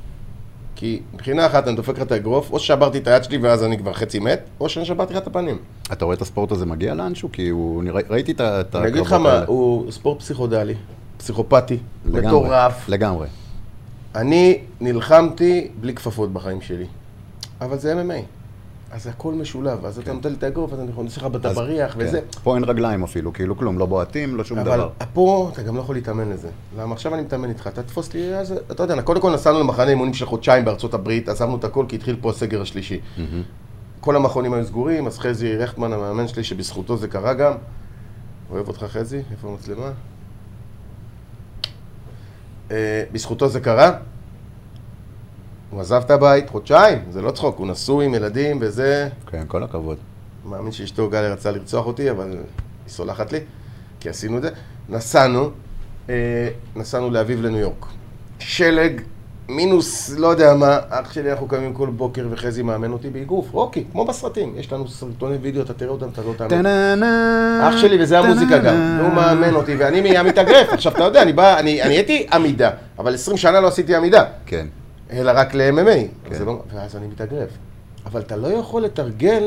כי מבחינה אחת אני דופק לך את האגרוף, או ששברתי את היד שלי ואז אני כבר חצי מת, או שאני שברתי לך את הפנים. אתה רואה את הספורט הזה מגיע לאנשהו? כי הוא... אני ראי- ראיתי את ה- את אני אגיד לך הקרבות מה, האלה. הוא ספורט פסיכודלי, פסיכופתי, לגמרי, מטורף. לגמרי. אני נלחמתי בלי כפפות בחיים שלי, אבל זה MMA. אז הכל משולב, אז אתה נותן לי את האגרוף, אז אני יכול לעשות לך כן. בבריח כן. וזה. פה אין רגליים אפילו, כאילו כלום, לא בועטים, לא שום אבל דבר. פה אתה גם לא יכול להתאמן לזה. למה עכשיו אני מתאמן איתך, אתה תתפוס לי, אז אתה יודע, קודם כל נסענו למחנה אימונים של חודשיים בארצות הברית, עזבנו את הכל כי התחיל פה הסגר השלישי. כל המכונים היו סגורים, אז חזי רכטמן, המאמן שלי, שבזכותו זה קרה גם. אוהב אותך חזי, איפה המצלמה? אה, בזכותו זה קרה. הוא עזב את הבית חודשיים, זה לא צחוק, הוא נשוי עם ילדים וזה... כן, כל הכבוד. מאמין שאשתו גלי רצה לרצוח אותי, אבל היא סולחת לי, כי עשינו את זה. נסענו, אה, נסענו לאביב לניו יורק. שלג, מינוס, לא יודע מה, אח שלי, אנחנו קמים כל בוקר וחזי מאמן אותי באגרוף, רוקי, כמו בסרטים. יש לנו סרטוני וידאו, אתה תראה אותם, אתה לא תאמין. אח שלי, וזה המוזיקה גם. והוא מאמן אותי, ואני מתאגרף. עכשיו, אתה יודע, אני בא, אני הייתי עמידה, אבל 20 שנה לא עשיתי עמידה, כן, אלא רק ל-MMA, כן. לא- ואז אני מתאגרף. אבל אתה לא יכול לתרגל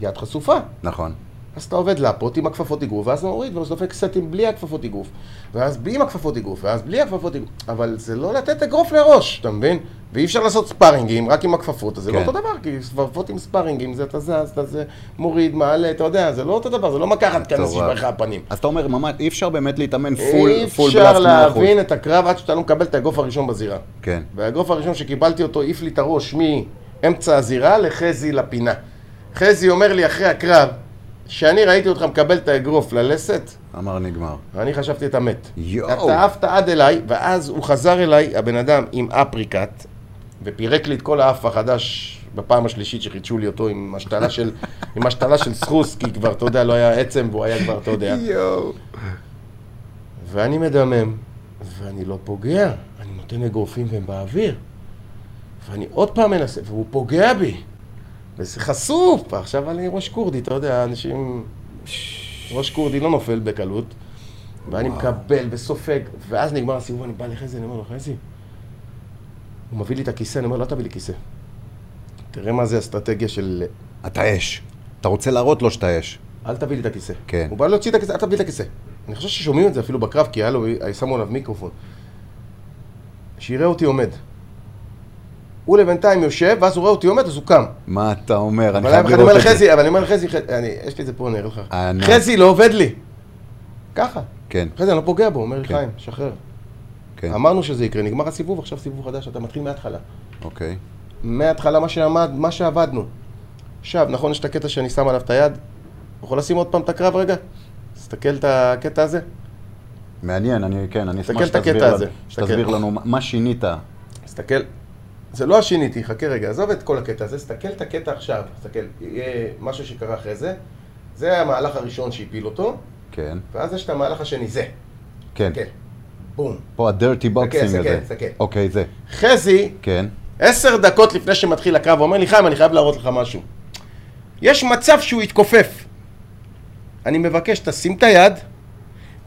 יד חשופה. נכון. אז אתה עובד לפות עם הכפפות אגרוף, ואז מוריד, ואז דופק סטים בלי הכפפות אגרוף, ואז בלי עם הכפפות אגרוף, ואז בלי הכפפות אגרוף, אבל זה לא לתת אגרוף לראש, אתה מבין? ואי אפשר לעשות ספארינגים רק עם הכפפות, אז זה לא כן. אותו דבר, כי כפפות עם ספארינגים, זה אתה זז, אתה זה מוריד, מעלה, אתה יודע, זה לא אותו דבר, זה לא מכה אחת כנס. לך הפנים. אז אתה אומר, ממש, אי אפשר באמת להתאמן full, אי full אפשר בלאסט 100%. להבין את הקרב עד שאתה לא מקבל את האגרוף הראשון בזירה. כן, והאגרוף הראשון שקיבלתי אותו העיף לי את הראש מאמצע הזירה לחזי לפינה. חזי אומר לי אחרי הקרב, שאני ראיתי אותך מקבל את האגרוף ללסת, אמר נגמר. ואני חשבתי אתה מת. יואו. אתה עפת עד אליי, ואז הוא חזר אליי, הבן אדם עם אפריקט, ופירק לי את כל האף החדש בפעם השלישית שחידשו לי אותו עם השתלה של, עם השתלה של סחוס, כי כבר, אתה יודע, לא היה עצם והוא היה כבר, אתה יודע. יואו. ואני מדמם, ואני לא פוגע, אני נותן אגרופים והם באוויר. ואני עוד פעם מנסה, והוא פוגע בי. וזה חשוף. עכשיו אני ראש כורדי, אתה יודע, אנשים... ראש כורדי לא נופל בקלות. ואני מקבל וסופג, ואז נגמר הסיבוב, אני בא לחזי, אני אומר לו, חזי, הוא מביא לי את הכיסא, אני אומר לו, לא תביא לי כיסא. תראה מה זה אסטרטגיה של אתה אש. אתה רוצה להראות לו שאתה אש. אל תביא לי את הכיסא. כן. הוא בא להוציא את הכיסא, אל תביא לי את הכיסא. אני חושב ששומעים את זה אפילו בקרב, כי היה לו, שמו עליו מיקרופון. שיראה אותי עומד. הוא לבינתיים יושב, ואז הוא רואה אותי עומד, אז הוא קם. מה אתה אומר? אני חייב לראות את זה. אבל אני אומר לחזי, חזי, אני- יש לי את זה פה, אני אראה לך. חזי, לא עובד לי. ככה. כן, חזי, אני לא פוגע בו, הוא אומר לי, כן. חיים, שחרר. כן, אמרנו שזה יקרה, נגמר הסיבוב, עכשיו סיבוב חדש, אתה מתחיל מההתחלה. אוקיי. מההתחלה מה שעמד, מה שעבדנו. עכשיו, נכון, יש את הקטע שאני שם עליו את היד? יכול לשים עוד פעם את הקרב רגע? תסתכל את הקטע הזה. מעניין, אני, כן, אני אשמח שתסביר לנו- שתסביר. לנו מה שינית. תסתכל. זה לא השיניתי, חכה רגע, עזוב את כל הקטע הזה, תסתכל את הקטע עכשיו, תסתכל, יהיה משהו שקרה אחרי זה. זה המהלך הראשון שהפיל אותו, כן, ואז יש את המהלך השני, זה. כן. תסתכל. בום. פה ה dirty boxing הזה. תסתכל. אוקיי, זה. חזי, כן. עשר דקות לפני שמתחיל הקרב, אומר לי, חיים, אני חייב להראות לך משהו. יש מצב שהוא יתכופף. אני מבקש, תשים את היד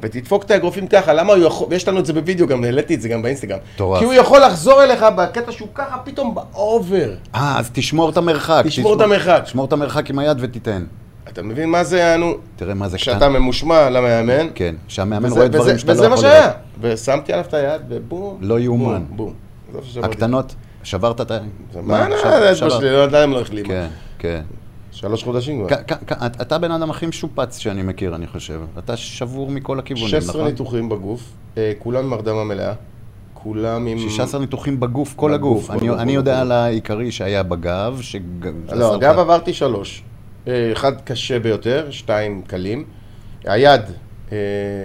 ותדפוק את האגרופים ככה, למה הוא יכול, ויש לנו את זה בווידאו גם, העליתי את זה גם באינסטגרם. מטורף. כי הוא יכול לחזור אליך בקטע שהוא ככה פתאום באובר. אה, אז תשמור את המרחק. תשמור את המרחק. תשמור את המרחק עם היד ותיתן. אתה מבין מה זה יענו? תראה מה זה כשאתה ממושמע למאמן. כן, שהמאמן וזה- רואה וזה- דברים שאתה לא וזה יכול מה לראות. שהיה. ושמתי עליו את היד, ובום. לא יאומן. בום, בום. הקטנות, שברת את ה... מה, שב- מה, האצבע שברת. שלי, לא יודע אם לא החלימה. כן, כן. שלוש חודשים כבר. אתה הבן אדם הכי משופץ שאני מכיר, אני חושב. אתה שבור מכל הכיוונים, 16 נכון? ניתוחים בגוף, אה, כולם עם הרדמה מלאה, כולם עם... 16 ניתוחים בגוף, כל הגוף. אני- יודע. על העיקרי שהיה בגב, ש... לא, אגב עברתי שלוש. אה, אחד קשה ביותר, שתיים קלים. היד, אה,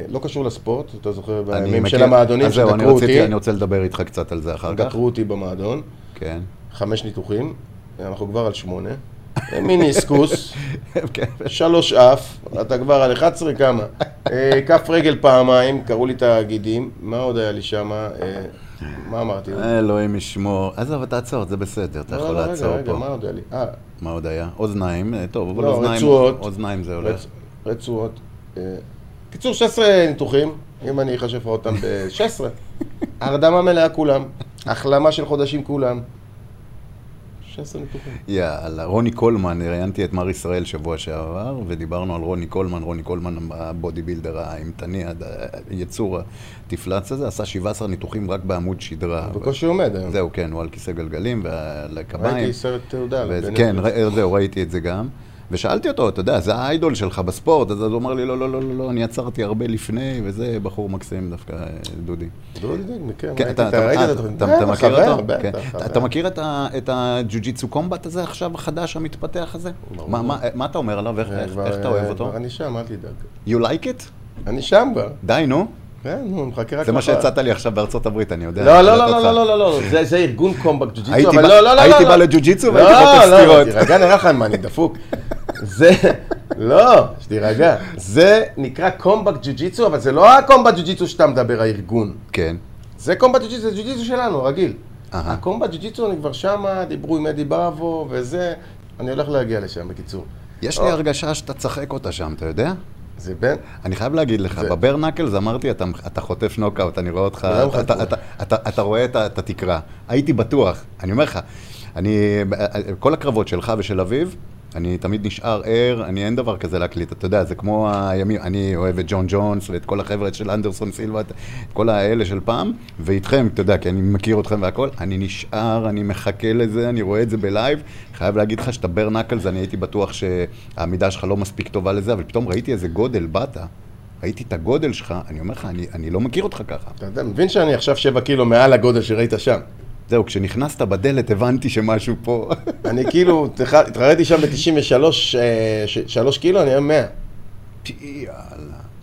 לא קשור לספורט, אתה זוכר, בימים של המועדונים אז זהו, אני שדקרו רציתי, אותי, אני רוצה לדבר איתך קצת על זה אחר כך. דקרו אותי במועדון, כן. חמש ניתוחים, אנחנו כבר על שמונה. אה, מיניסקוס, כן. שלוש אף, אתה כבר על 11 כמה. אה, כף רגל פעמיים, קראו לי את הגידים, מה עוד היה לי שם? מה אמרתי? אלוהים ישמור. עזוב, תעצור, זה בסדר, אתה לא, יכול לא, לעצור פה. מה עוד היה לי? אה, מה עוד היה? אוזניים, אה, טוב, אבל לא, אוזניים. אוזניים זה הולך. רצ- רצועות. אה, קיצור, 16 ניתוחים, אם אני אחשב אותם ב-16. הרדמה מלאה כולם, החלמה של חודשים כולם. 16 ניתוחים. יאללה, רוני קולמן, ראיינתי את מר ישראל שבוע שעבר, ודיברנו על רוני קולמן, רוני קולמן הבודי בילדר האימתני, היצור התפלץ הזה, עשה 17 ניתוחים רק בעמוד שדרה. בקושי עומד היום. זהו, כן, הוא על כיסא גלגלים ולקביים. ראיתי סרט תעודה. כן, זהו, ראיתי את זה גם. ושאלתי אותו, אתה יודע, זה האיידול שלך בספורט, אז הוא אמר לי, לא, לא, לא, לא, לא, אני עצרתי הרבה לפני, וזה בחור מקסים דווקא, דודי. דודי מכיר, כן, אתה, מכיר אותו? אתה מכיר את הג'ו-ג'יצו קומבט הזה עכשיו, החדש, המתפתח הזה? ברור. מה- אתה אומר עליו? איך- אה, אתה אוהב אותו? כבר אני שם, אל תדאג. You like it? אני שם כבר. די, נו. כן, נו, מחכה רק... זה מה. שהצעת לי עכשיו בארצות הברית, אני יודע. לא, לא, לא, אותך. לא, לא, לא, לא, זה- זה ארגון קומבק ג'ו-ג'יצו, אבל בא- לא, לא, לא, הייתי לא. בא לג'ו-ג'יצו לא, והייתי חוטף לא, סטירות. תירגע, נראה לך מה, אני דפוק. זה, לא, שתירגע. זה נקרא קומבק ג'ו-ג'יצו, אבל זה לא הקומבק ג'ו-ג'יצו שאתה מדבר, הארגון. כן. זה קומבט ג'ו-ג'יצו, זה ג'ו-ג'יצו שלנו, רגיל. אהה. הקומבט ג'ו-ג'יצו, אני כבר שמה, דיברו עם אדי בראבו וזה, אני הולך להגיע לשם, בקיצור. יש לי. הרגשה שאתה צחק אותה שם, אתה יודע? זה בן? אני חייב להגיד לך, זה- בבר נקלס אמרתי, אתה, אתה חוטף נוקאוט, אני רואה אותך, אתה, אתה, חטפו. אתה, אתה, אתה רואה את התקרה. הייתי בטוח, אני אומר לך, אני, כל הקרבות שלך ושל אביב, אני תמיד נשאר ער, אני אין דבר כזה להקליט, אתה יודע, זה כמו הימים, אני אוהב את ג'ון ג'ונס ואת כל החבר'ה של אנדרסון סילבה, את כל האלה של פעם, ואיתכם, אתה יודע, כי אני מכיר אתכם והכל, אני נשאר, אני מחכה לזה, אני רואה את זה בלייב, חייב להגיד לך שאתה bare knuckles, אני הייתי בטוח שהעמידה שלך לא מספיק טובה לזה, אבל פתאום ראיתי איזה גודל, באת, ראיתי את הגודל שלך, אני אומר לך, אני, אני לא מכיר אותך ככה. אתה יודע, מבין שאני עכשיו שבע קילו מעל הגודל שראית שם. זהו, כשנכנסת בדלת הבנתי שמשהו פה... אני כאילו, תח- התחרתי שם ב-93 שלוש קילו, אני היום 100. יאללה.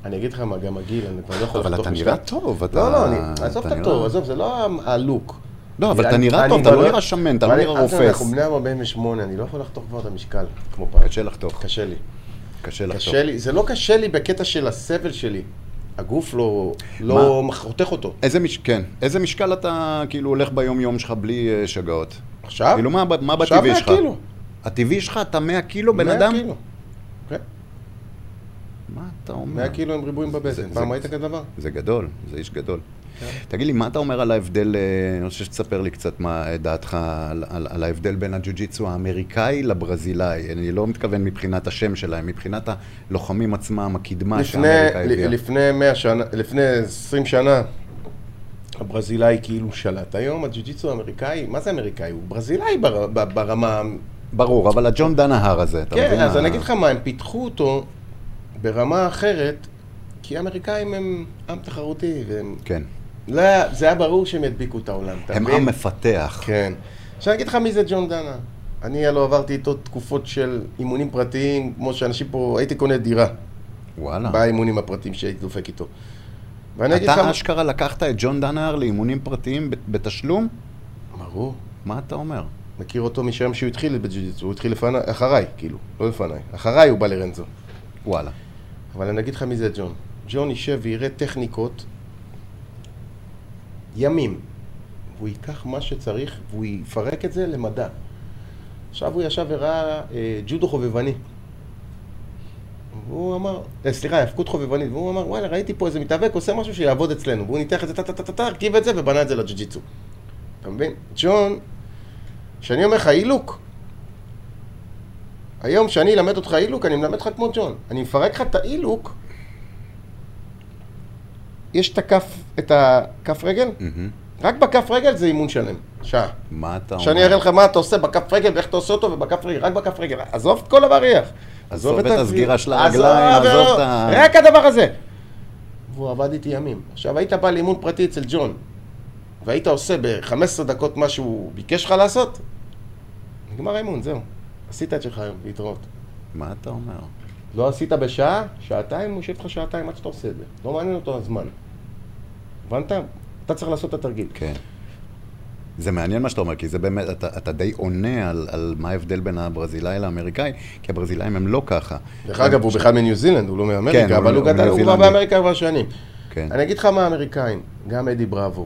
אני אגיד לך מה, גם הגיל, אני כבר לא יכול אבל לחתוך אתה משקל. נראה טוב, אתה... לא, לא, אני, אתה עזוב את הטוב, עזוב, זה לא הלוק. לא, אבל אתה נראה טוב, אתה כבר לא נראה שמן, אתה לא נראה רופס. אנחנו בני 48, אני לא יכול לחתוך כבר את המשקל, כמו פעם. קשה לחתוך, קשה לי. קשה לחתוך. קשה לי, זה לא קשה לי בקטע של הסבל שלי. הגוף לא, לא חותך אותו. איזה מש... כן, איזה משקל אתה כאילו הולך ביום-יום שלך בלי אה, שגעות? עכשיו? כאילו, מה, מה עכשיו בטבעי 100 שלך? קילו. הטבעי שלך, אתה 100 קילו בן 100 אדם? קילו. כן, מה אתה אומר? 100 קילו עם ריבועים בבטן. פעם ראית כזה דבר? זה גדול, זה איש גדול. כן. תגיד לי, מה אתה אומר על ההבדל, אה, אני רוצה שתספר לי קצת מה דעתך על, על, על ההבדל בין הג'ו-ג'יצו האמריקאי לברזילאי. אני לא מתכוון מבחינת השם שלהם, מבחינת הלוחמים עצמם, הקדמה לפני, שאמריקה הביאה. לפני 100 שנה, לפני 20 שנה, הברזילאי כאילו שלט. היום הג'ו-ג'יצו האמריקאי, מה זה אמריקאי? הוא ברזילאי בר, ב- ברמה... ברור, אבל הג'ון דנהר הזה, אתה מבין? כן, אז ה- אני אגיד לך מה, הם פיתחו אותו ברמה אחרת, כי האמריקאים הם עם תחרותי, והם... כן. לא, זה היה ברור שהם ידביקו את העולם, אתה הם מבין? עם מפתח. כן. עכשיו אני אגיד לך מי זה ג'ון דנה. אני הלוא עברתי איתו תקופות של אימונים פרטיים, כמו שאנשים פה, הייתי קונה דירה וואלה. באימונים הפרטיים שהייתי דופק איתו. ואני אגיד לך... אתה אשכרה לקחת את ג'ון דנהר לאימונים פרטיים בתשלום? ברור. מה אתה אומר? מכיר אותו משם שהוא התחיל בג'ו-ג'יצו, הוא התחיל לפניי, אחריי, כאילו, לא לפניי. אחריי הוא בא לרנזו. וואלה. אבל אני אגיד לך מי זה ג'ון. ג'ון יישב ויראה טכניקות ימים. והוא ייקח מה שצריך והוא יפרק את זה למדע. עכשיו הוא ישב וראה אה, ג'ודו חובבני. והוא אמר, אה, סליחה, האבקות חובבנית, והוא אמר, וואלה, ראיתי פה איזה מתאבק עושה משהו שיעבוד אצלנו. והוא ניתח את זה, טה-טה-טה-טה, הרכיב את זה ובנה את זה לג'ו-ג'יצו. אתה מבין? ג'ון, כשאני אומר לך אילוק, היום כשאני אלמד אותך אילוק, אני מלמד אותך כמו ג'ון. אני מפרק לך את האילוק, יש את הכף, את הכף רגל. רק בכף רגל זה אימון שלם, שעה. מה אתה אומר? שאני אראה לך מה אתה עושה בכף רגל ואיך אתה עושה אותו ובכף רגל, רק בכף רגל. עזוב את כל הבריח. עזוב את הסגירה של הרגליים, עזוב, את ה- רק הדבר הזה. והוא עבד איתי ימים. עכשיו, היית בא לאימון פרטי אצל ג'ון, והיית עושה ב-15 דקות מה שהוא ביקש לך לעשות, נגמר האימון, זהו. עשית את שלך היום, להתראות. מה אתה אומר? לא עשית בשעה, שעתיים, הוא יושב לך שעתיים עד שאתה עושה את זה. לא מעניין אותו הזמן. הבנת? אתה צריך לעשות את התרגיל. כן. זה מעניין מה שאתה אומר, כי זה באמת, אתה, אתה די עונה על, על מה ההבדל בין הברזילאי לאמריקאי, כי הברזילאים הם לא ככה. דרך אגב, הוא בכלל מניו זילנד, הוא לא כן, מאמריקה, הוא- אבל הוא הוא גדל, הוא כבר ניו-זילנדי. באמריקה כבר שנים. כן. אני אגיד לך מה האמריקאים, גם אדי בראבו,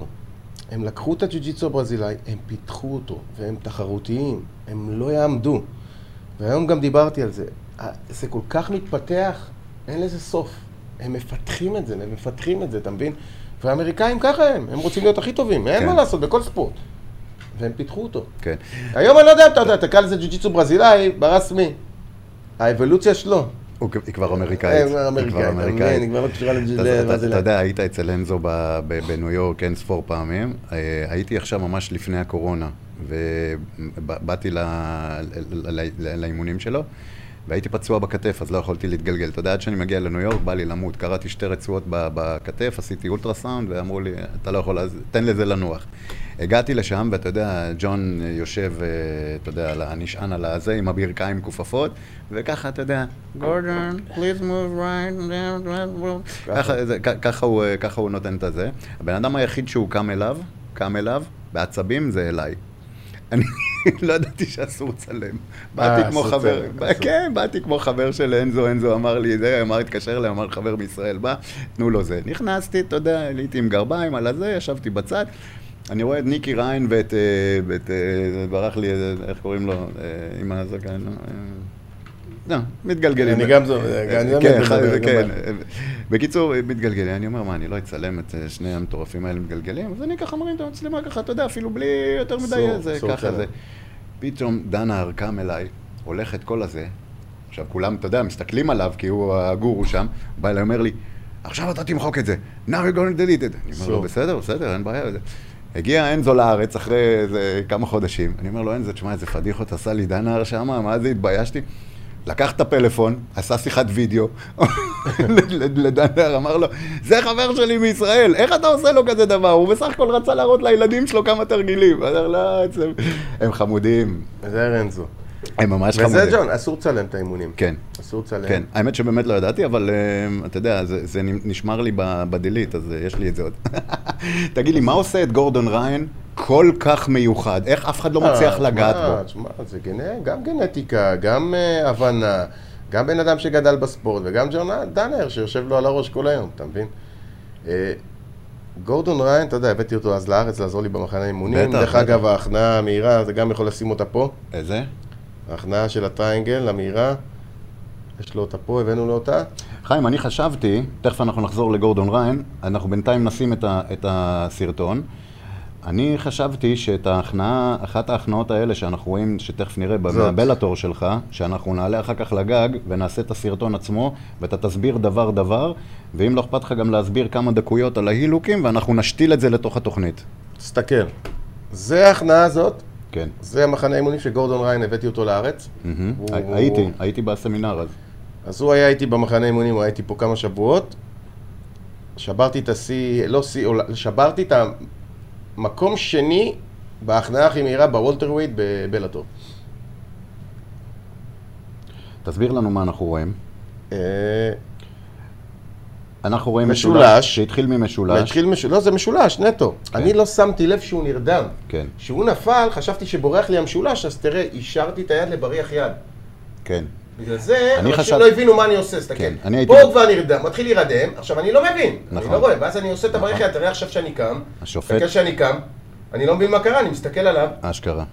הם לקחו את הג'ו-ג'יצו הברזילאי, הם פיתחו אותו, והם תחרותיים, הם לא יעמדו. והיום גם דיברתי על זה. זה כל כך מתפתח, אין לזה סוף. הם מפתחים את זה, הם מפתחים את זה, אתה מבין? והאמריקאים ככה הם, הם רוצים להיות הכי טובים, אין כן. מה לעשות, בכל ספורט. והם פיתחו אותו. כן. היום אני לא יודע אתה יודע, תקרא לזה ג'ו-ג'יצו ברזילאי, ברסמי. האבולוציה שלו. היא כבר אמריקאית. אה, כבר אמריקאית, אתה? היא כבר לא קשורה אתה- לג'ו-ג'יצו אתה- אתה יודע, היית אצל אנזו בניו יורק אין ספור פעמים. אה, הייתי עכשיו ממש לפני הקורונה, ובאתי לאימונים שלו, והייתי פצוע בכתף, אז לא יכולתי להתגלגל. אתה יודע, עד שאני מגיע לניו יורק, בא לי למות. קראתי שתי רצועות בכתף, עשיתי אולטרסאונד, ואמרו לי, אתה לא יכול, אז תן לזה לנוח. הגעתי לשם, ואתה יודע, ג'ון יושב, אה, אתה יודע, נשען על הזה, עם הברכיים כופפות, וככה, אתה יודע, גורדון, please move right, ככה הוא נותן את הזה. הבן אדם היחיד שהוא קם אליו, קם אליו, בעצבים, זה אליי. אני לא ידעתי שאסור לצלם. באתי כמו חבר. כן, באתי כמו חבר של אנזו, אנזו אמר לי, זה, אמר, התקשר אליי, אמר, חבר מישראל בא, תנו לו זה. נכנסתי, אתה יודע, עליתי עם גרביים על הזה, ישבתי בצד. אני רואה את ניקי ריין ואת, אה, אה, ברח לי, אה, איך קוראים לו, אה, עם הזקן, אה, לא, מתגלגלים. אני גם זו- אה, אני גם כן, מדבר, גם כן. בקיצור, מתגלגלים, אני אומר, מה, אני לא אצלם את אה, שני המטורפים האלה מתגלגלים? אז אני ככה מרים את המצלמה ככה, אתה יודע, אפילו בלי יותר מדי זה, ככה. זה. פתאום דנה קם אליי, הולך את כל הזה, עכשיו כולם, אתה יודע, מסתכלים עליו, כי הוא הגורו שם, בא אליי, אומר לי, עכשיו אתה תמחוק את זה, now you're going to delete it. אני אומר לו. בסדר, בסדר, אין בעיה. הגיע אנזו לארץ אחרי איזה כמה חודשים, אני אומר לו, אנזו, תשמע, איזה פדיחות עשה לי דנה שמה, מה זה, התביישתי. לקח את הפלאפון, עשה שיחת וידאו, לדנר, אמר לו, זה חבר שלי מישראל, איך אתה עושה לו כזה דבר? הוא בסך הכל רצה להראות לילדים שלו כמה תרגילים. אמר, לא, אצלם- הם חמודים, זה רנזו. הם ממש חמודים. וזה ג'ון, אסור לצלם את האימונים. כן. אסור לצלם. כן, האמת שבאמת לא ידעתי, אבל אה, אתה יודע, זה, זה נשמר לי בדילית, אז אה, יש לי את זה עוד. תגיד לי, מה עושה את גורדון ריין כל כך מיוחד? איך אף אחד לא מצליח אה, לגעת תשמע, בו? תשמע, זה גנ- גם גנטיקה, גם אה, הבנה, גם בן אדם שגדל בספורט, וגם ג'ון דאנר שיושב לו על הראש כל היום, אתה מבין? אה, גורדון ריין, אתה יודע, הבאתי אותו אז לארץ לעזור לי במחנה אימונים. דרך. אגב, ההכנעה המהירה, זה גם יכול לשים אותה פה. איזה? ההכנעה של הטריינגל, המהירה. יש לו אותה פה, הבאנו לו אותה. חיים, אני חשבתי, תכף אנחנו נחזור לגורדון ריין, אנחנו בינתיים נשים את, ה, את הסרטון. אני חשבתי שאת ההכנעה, אחת ההכנעות האלה שאנחנו רואים, שתכף נראה. בבלטור שלך, שאנחנו נעלה אחר כך לגג ונעשה את הסרטון עצמו, ואתה תסביר דבר דבר, ואם לא אכפת לך גם להסביר כמה דקויות על ההילוקים, ואנחנו נשתיל את זה לתוך התוכנית. תסתכל. זה ההכנעה הזאת, כן. זה המחנה אימונים של גורדון ריין, הבאתי אותו לארץ. מהמם. הוא- הי- הייתי, הייתי בסמינר אז. אז הוא היה איתי במחנה אימונים, הוא היה איתי פה כמה שבועות. שברתי את השיא, לא שיא, שברתי את המקום שני בהכנעה הכי מהירה בוולטר ווייד בבלאטור. תסביר לנו מה אנחנו רואים. אה, אנחנו רואים משולש. משולש, שהתחיל ממשולש. התחיל מש... לא, זה משולש, נטו. כן. אני לא שמתי לב שהוא נרדם. כן, כשהוא נפל, חשבתי שבורח לי המשולש, אז תראה, אישרתי את היד לבריח יד. כן. בגלל זה, אני אנשים חשב- לא הבינו מה אני עושה, תסתכל. כן, אני הייתי- פה כבר נרדם, מתחיל להירדם, עכשיו אני לא מבין, אני נכון. לא רואה, ואז אני עושה את נכון. יד, תראה עכשיו שאני קם, השופט- תסתכל שאני קם, אני לא מבין מה קרה, אני מסתכל עליו, אשכרה.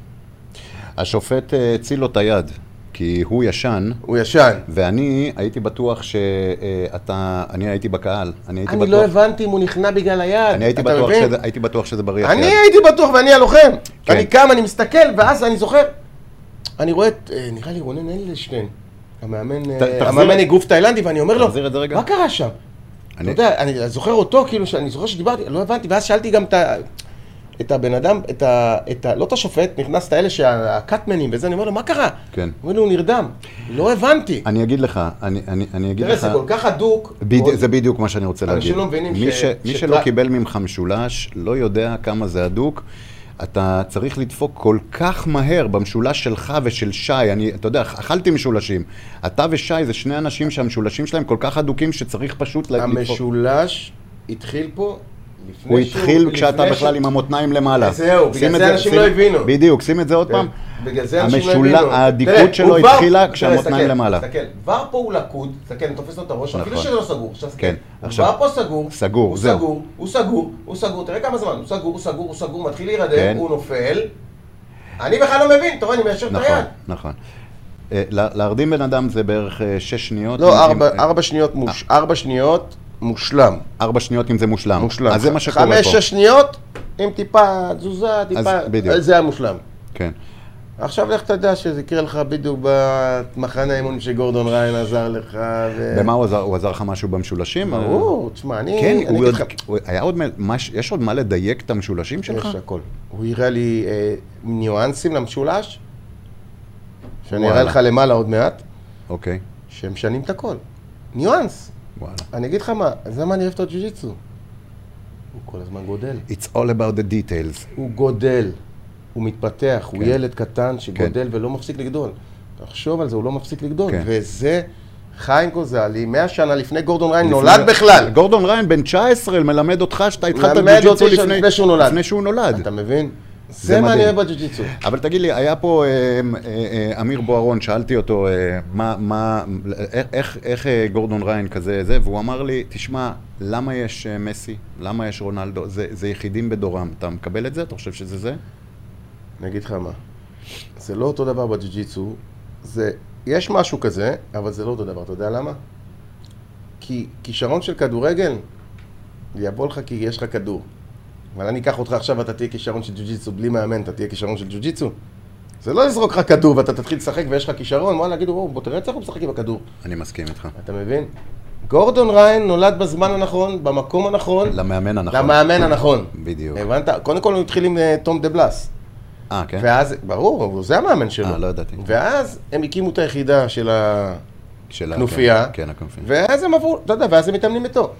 השופט אה, הציל לו את היד, כי הוא ישן, הוא ישן. ואני הייתי בטוח שאתה... אני הייתי בקהל. אני הייתי אני בטוח... לא הבנתי אם הוא נכנע בגלל היד, אני הייתי אתה בטוח מבין? שזה- הייתי בטוח שזה בריח אני יד. הייתי בטוח ואני הלוחם. כן. אני קם, אני מסתכל, ואז אני זוכר, אני רואה את, אה, נראה לי רונן אילשטיין, המאמן, אה, המאמן אגרוף תאילנדי, ואני אומר לו. מה קרה שם? אתה אני- יודע, אני זוכר אותו, כאילו, שאני זוכר שדיברתי, לא הבנתי, ואז שאלתי גם את ה... את הבן אדם, את ה... את ה... לא את השופט, נכנס את האלה שהקאטמנים וזה, אני אומר לו, מה קרה? כן. הוא אומר לי, הוא נרדם. לא הבנתי. אני אגיד לך, אני, אני, אני אגיד תראה, לך... זה כל כך הדוק. בדי, מאוד- זה בדיוק מה שאני רוצה להגיד. אנשים לא מבינים מי ש- מי שלא קיבל ממך משולש, לא יודע כמה זה הדוק. אתה צריך לדפוק כל כך מהר במשולש שלך ושל שי. אני, אתה יודע, אכלתי משולשים. אתה ושי זה שני אנשים שהמשולשים שלהם כל כך הדוקים שצריך פשוט לדפוק. המשולש התחיל פה הוא התחיל כשאתה בכלל עם המותניים למעלה. זהו, בגלל זה אנשים שים- לא הבינו. בדיוק, שים את זה עוד כן. פעם. בגלל זה אנשים לא הבינו. האדיקות שלו התחילה כשהמותניים למעלה. תסתכל, כבר פה הוא לקוד, תסתכל, אני תופס לו את הראש, אפילו נכון. שזה לא סגור. כן, עכשיו- כבר פה סגור, סגור, הוא זהו. סגור, הוא סגור, הוא סגור, תראה כמה זמן, הוא סגור, הוא סגור, הוא סגור, מתחיל להירדם, כן. הוא נופל. אני בכלל לא מבין, אתה רואה, אני מיישר את נכון, היד. נכון. אה, לה- להרדים בן אדם זה בערך אה, שש שניות. לא, ארבע- שניות מוש- ארבע שניות מושלם. ארבע שניות אם זה מושלם. מושלם. אז זה מה שקורה פה. חמש, שש שניות, עם טיפה תזוזה, טיפה, בדיוק. זה המושלם. כן. עכשיו לך תדע שזה יקרה לך בדיוק במחנה האימונים שגורדון ריין עזר לך. ו... במה הוא עזר? הוא עזר לך משהו במשולשים? ברור, תשמע, אני... כן, אני הוא יודע, לך- הוא- היה עוד, מש- יש עוד מה לדייק את המשולשים שלך? יש הכל. הוא הראה לי אה, ניואנסים למשולש, שאני. אראה לך למעלה עוד מעט, אוקיי, שהם משנים את הכל. ניואנס. וואלה. אני אגיד לך מה, זה למה אני אוהב את הג'ו-ג'יצו. הוא כל הזמן גודל. It's all about the details. הוא גודל, הוא מתפתח, הוא כן. ילד קטן שגודל ולא מפסיק לגדול. תחשוב על זה, הוא לא מפסיק לגדול. כן. וזה חיים גוזלי, 100 שנה לפני גורדון ריין, לפני- נולד בכלל. גורדון ריין בן 19 מלמד אותך שאתה התחלת ג'ו-ג'יצו לפני, לפני שהוא נולד. לפני שהוא נולד. אתה מבין? זה מה אני. אוהב בג'ו-ג'יצו. אבל תגיד לי, היה פה אה, אה, אה, אמיר בוארון, שאלתי אותו מה, מה, איך, איך, גורדון ריין כזה זה, והוא אמר לי, תשמע, למה יש מסי? למה יש רונלדו? זה, זה יחידים בדורם. אתה מקבל את זה? אתה חושב שזה זה? אני אגיד לך מה, זה לא אותו דבר בג'ו-ג'יצו, זה, יש משהו כזה, אבל זה לא אותו דבר, אתה יודע למה? כי כישרון של כדורגל, יבוא לך כי יש לך כדור. אבל אני אקח אותך עכשיו ואתה תהיה כישרון של ג'ו-ג'יצו בלי מאמן, אתה תהיה כישרון של ג'ו-ג'יצו. זה לא יזרוק לך כדור ואתה תתחיל לשחק ויש לך כישרון, וואלה, יגידו, "וואו, בוא תראה איך הוא משחק עם הכדור. אני מסכים איתך. אתה מבין? גורדון ריין נולד בזמן הנכון, במקום הנכון, למאמן הנכון. למאמן הנכון. בדיוק. הבנת? קודם כל הוא התחיל עם אה, תום דה בלאס. אה, כן? ואז, ברור, זה המאמן שלו. אה, לא ידעתי. ואז הם הקימו את היחידה של הכנופיה, כן, כן, הכנופיה. ואז הם עברו, אתה יודע, ואז הם מתאמנים איתו.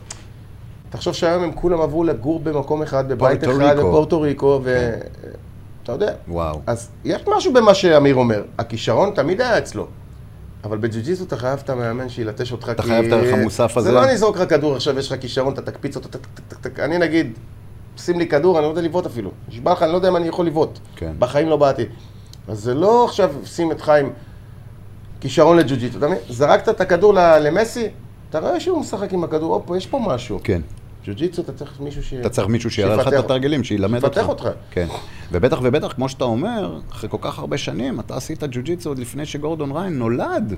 תחשוב שהיום הם כולם עברו לגור במקום אחד, בבית אחד. בפורטו ריקו, ו... אתה יודע. וואו. אז יש משהו במה שאמיר אומר. הכישרון תמיד היה אצלו. אבל בג'ו-ג'יסו אתה חייב את המאמן שילטש אותך, אתה חייב את הערך המוסף הזה. זה לא אני אזרוק לך כדור, עכשיו יש לך כישרון, אתה תקפיץ אותו, טק. אני נגיד, שים לי כדור, אני לא יודע לבעוט אפילו. נשבע לך, אני לא יודע אם אני יכול לבעוט. כן. בחיים לא באתי. אז זה לא עכשיו שים את חיים כישרון מבין? זרקת את הכדור למסי, אתה רואה שהוא משחק עם הכדור, הופ, יש פה משהו. כן. ג'ו-ג'יטו אתה צריך מישהו ש... אתה צריך מישהו שיראה לך את התרגילים, שילמד אותך. שיפתח אותך. כן. ובטח ובטח, כמו שאתה אומר, אחרי כל כך הרבה שנים, אתה עשית ג'ו-ג'יצו עוד לפני שגורדון ריין נולד.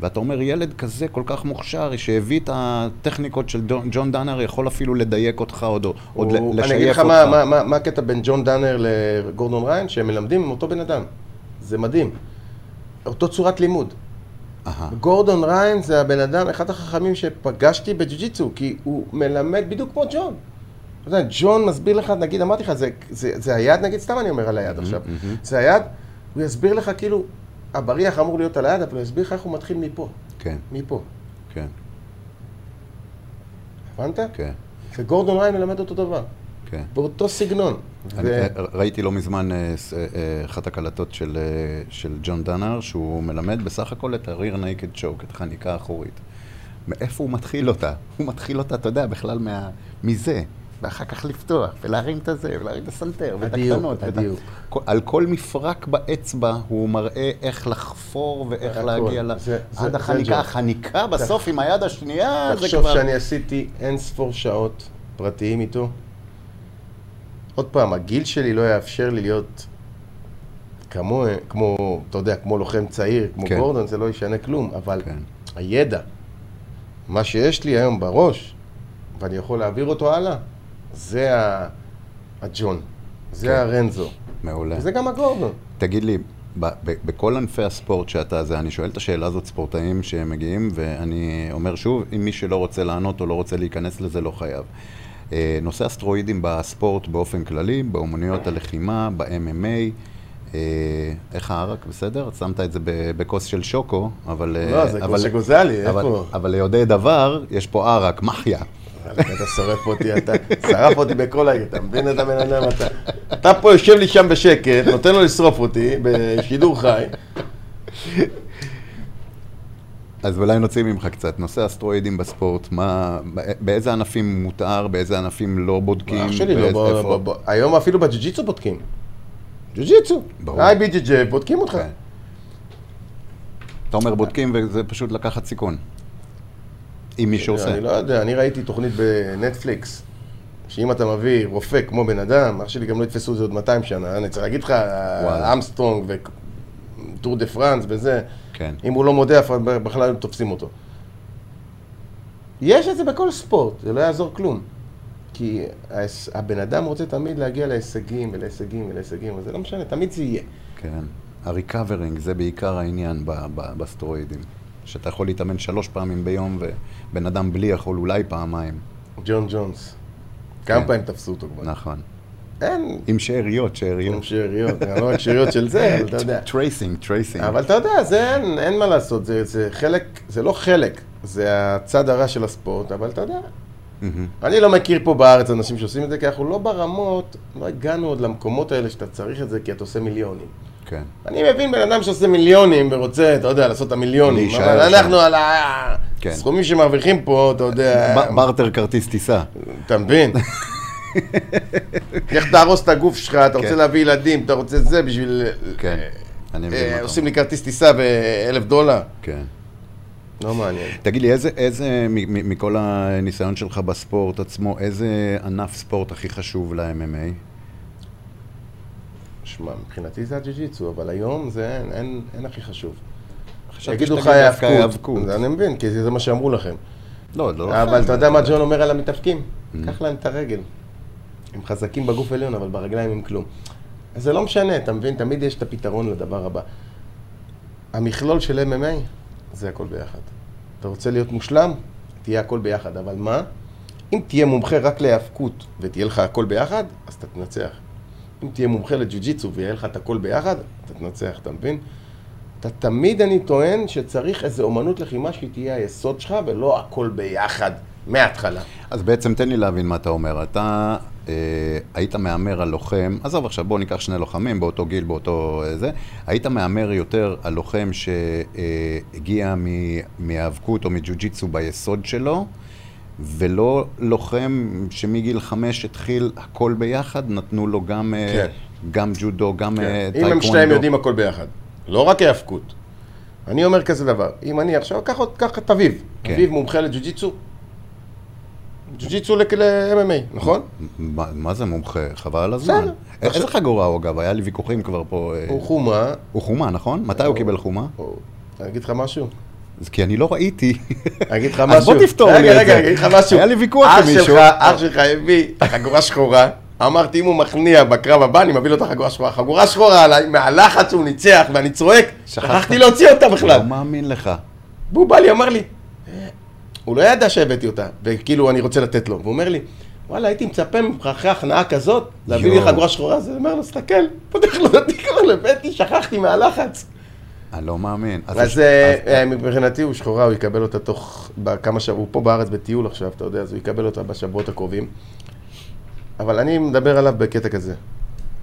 ואתה אומר, ילד כזה כל כך מוכשר, שהביא את הטכניקות של ג'ון- ג'ון דאנר, יכול אפילו לדייק אותך עוד, עוד הוא- לשייף אותך. אני אגיד לך מה, מה, מה, מה הקטע בין ג'ון דאנר לגורדון ריין, שהם מלמדים עם אותו בן אדם. זה מדהים. אותו צורת לימוד. גורדון ריין זה הבן אדם, אחד החכמים שפגשתי בג'ו-ג'יצו, כי הוא מלמד בדיוק כמו ג'ון. אתה יודע, ג'ון מסביר לך, נגיד, אמרתי לך, זה, זה, זה היד, נגיד, סתם אני אומר על היד עכשיו. זה היד, הוא יסביר לך כאילו, הבריח אמור להיות על היד, אבל הוא יסביר לך איך הוא מתחיל מפה. כן, מפה. כן, הבנת? כן, וגורדון ריין מלמד אותו דבר. כן. באותו סגנון. ו- ראיתי לא מזמן אה, אה, אה, אחת הקלטות של, אה, של ג'ון דאנר, שהוא מלמד בסך הכל את ה-rear naked choke, את החניקה האחורית. מאיפה הוא מתחיל אותה? הוא מתחיל אותה, אתה יודע, בכלל מה, מזה. ואחר כך לפתוח, ולהרים את הזה, ולהרים את הסנטר, ואת הדיוק, הקטנות. ה- הדיוק. כל- על כל מפרק באצבע הוא מראה איך לחפור ואיך. להגיע ל... זה- זה- עד זה החניקה. ג'ון. החניקה בסוף עם היד השנייה, זה תחשוב כבר... שאני עשיתי אין ספור שעות פרטיים איתו. עוד פעם, הגיל שלי לא יאפשר לי להיות כמו, כמו, אתה יודע, כמו לוחם צעיר, כמו כן. גורדון, זה לא ישנה כלום, אבל כן. הידע, מה שיש לי היום בראש, ואני יכול להעביר אותו הלאה, זה הג'ון, זה כן. הרנזו, מעולה. וזה גם הגורדון. תגיד לי, בכל ענפי הספורט שאתה זה, אני שואל את השאלה הזאת ספורטאים שמגיעים, ואני אומר שוב, אם מי שלא רוצה לענות או לא רוצה להיכנס לזה, לא חייב. אה, נושא אסטרואידים בספורט באופן כללי, באומנויות הלחימה, ב-MMA, אה, איך הערק, בסדר? שמת את זה בכוס של שוקו, אבל... אה, לא, זה אבל- כמו שגוזלי, אבל- איפה? אבל ליודעי דבר, יש פה ערק, מחיה. אתה שורף אותי, אתה שרף אותי בכל העיר, אתה מבין את הבן אדם? אתה, אתה פה יושב לי שם בשקט, נותן לו לשרוף אותי בשידור חי. אז אולי נוציא ממך קצת, נושא אסטרואידים בספורט, מה, באיזה ענפים מותר, באיזה ענפים לא בודקים, אח שלי, לא, בוא-? בוא- בוא- היום אפילו בג'ו-ג'יצו בודקים. ג'ו-ג'יצו. ברור. BJJ, בודקים אותך. כן. אתה אומר בודקים וזה פשוט לקחת סיכון. עם מי שעושה. אני לא יודע, אני ראיתי תוכנית בנטפליקס, שאם אתה מביא רופא כמו בן אדם, אח שלי גם לא יתפסו את זה עוד 200 שנה, אני צריך להגיד לך. אמסטרונג וטור דה פרנס וזה, כן. אם הוא לא מודה, בכלל לא תופסים אותו. יש את זה בכל ספורט, זה לא יעזור כלום. כי הבן אדם רוצה תמיד להגיע להישגים ולהישגים ולהישגים, אבל זה לא משנה, תמיד זה יהיה. כן. ה recovering זה בעיקר העניין בסטרואידים. שאתה יכול להתאמן שלוש פעמים ביום ובן אדם בלי יכול אולי פעמיים. ג'ון ג'ונס. כמה כן. פעמים תפסו אותו כבר? נכון. אין, עם שאריות, עם שאריות. שאריות, לא רק שאריות של זה, אבל אתה יודע. tracing, tracing. אבל אתה יודע, זה אין, אין מה לעשות, זה, זה חלק, זה לא חלק, זה הצד הרע של הספורט, אבל אתה יודע, אני לא מכיר פה בארץ אנשים שעושים את זה, כי אנחנו לא ברמות, לא הגענו עוד למקומות האלה שאתה צריך את זה כי אתה עושה מיליונים. כן. אני מבין בן אדם שעושה מיליונים ורוצה, אתה יודע, לעשות את המיליונים, אבל. אנחנו על כן. הסכומים שמרוויחים פה, אתה יודע, ברטר כרטיס טיסה. אתה מבין? איך תהרוס את הגוף שלך, אתה רוצה כן. להביא ילדים, אתה רוצה זה בשביל... כן. אני מבין אה, עושים לי כרטיס טיסה באלף דולר. כן. לא מעניין. תגיד לי, איזה, איזה, מכל הניסיון שלך בספורט עצמו, איזה ענף ספורט הכי חשוב ל-MMA? שמע, מבחינתי זה הג'ו-ג'יצו, אבל היום זה אין, אין, אין הכי חשוב. יגידו לך היאבקות. אני מבין, כי זה מה שאמרו לכם. לא, לא. אבל אתה יודע מה ג'ון אומר על המתאבקים? Mm. קח להם את הרגל. הם חזקים בגוף עליון, אבל ברגליים הם כלום. אז זה לא משנה, אתה מבין? תמיד יש את הפתרון לדבר הבא. המכלול של MMA זה הכל ביחד. אתה רוצה להיות מושלם? תהיה הכל ביחד. אבל מה? אם תהיה מומחה רק להיאבקות ותהיה לך הכל ביחד, אז אתה תנצח. אם תהיה מומחה לג'ו-ג'יצו ויהיה לך את הכל ביחד, אתה תנצח, אתה מבין? אתה תמיד, אני טוען, שצריך איזו אומנות לחימה שהיא תהיה היסוד שלך, ולא הכל ביחד, מההתחלה. אז בעצם תן לי להבין מה אתה אומר. אתה היית מהמר על לוחם, עזוב עכשיו, בוא ניקח שני לוחמים באותו גיל, באותו אה, זה. היית מהמר יותר על לוחם שהגיע מהיאבקות או מג'ו-ג'יצו ביסוד שלו, ולא לוחם שמגיל חמש התחיל הכל ביחד, נתנו לו גם, אה, כן. גם ג'ודו, גם אה, אם טייקוונדו. הם שניהם יודעים הכל ביחד, לא רק היאבקות. אני אומר כזה דבר, אם אני עכשיו, קח את אביב. כן. אביב מומחה לג'ו-ג'יצו. ג'ו-ג'יצו ל-MMA, נכון? מה, זה מומחה? חבל על הזמן. איזה חגורה הוא אגב? היה לי ויכוחים כבר פה. אה, הוא חומה. הוא חומה, נכון? מתי הוא קיבל חומה? אני אגיד לך משהו? אז כי אני לא ראיתי. אני אגיד לך אז משהו. בוא תפתור לי רגע, את רגע, זה. אני אגיד לך משהו. היה לי ויכוח עם מישהו. אח שלך הביא את החגורה שחורה. אמרתי, אם הוא מכניע בקרב הבא, אני מביא לו את החגורה שחורה. חגורה שחורה עליי, מהלחץ שהוא ניצח, ואני צועק, שכחת. שכחתי להוציא אותה בכלל. לא מאמין לך. והוא בא לי, אמר לי, "אה, הוא לא ידע שהבאתי אותה, וכאילו אני רוצה לתת לו. והוא אומר לי, וואלה, הייתי מצפה ממך אחרי הכנעה כזאת, להביא לי. חגורה שחורה. אז אני אומר לו, תסתכל, פותח לו את התיקון, הבאתי, שכחתי מהלחץ. אני לא מאמין. אז אה, אה, מבחינתי הוא שחורה, הוא יקבל אותה תוך כמה שבועות, הוא פה בארץ בטיול עכשיו, אתה יודע, אז הוא יקבל אותה בשבועות הקרובים. אבל אני מדבר עליו בקטע כזה.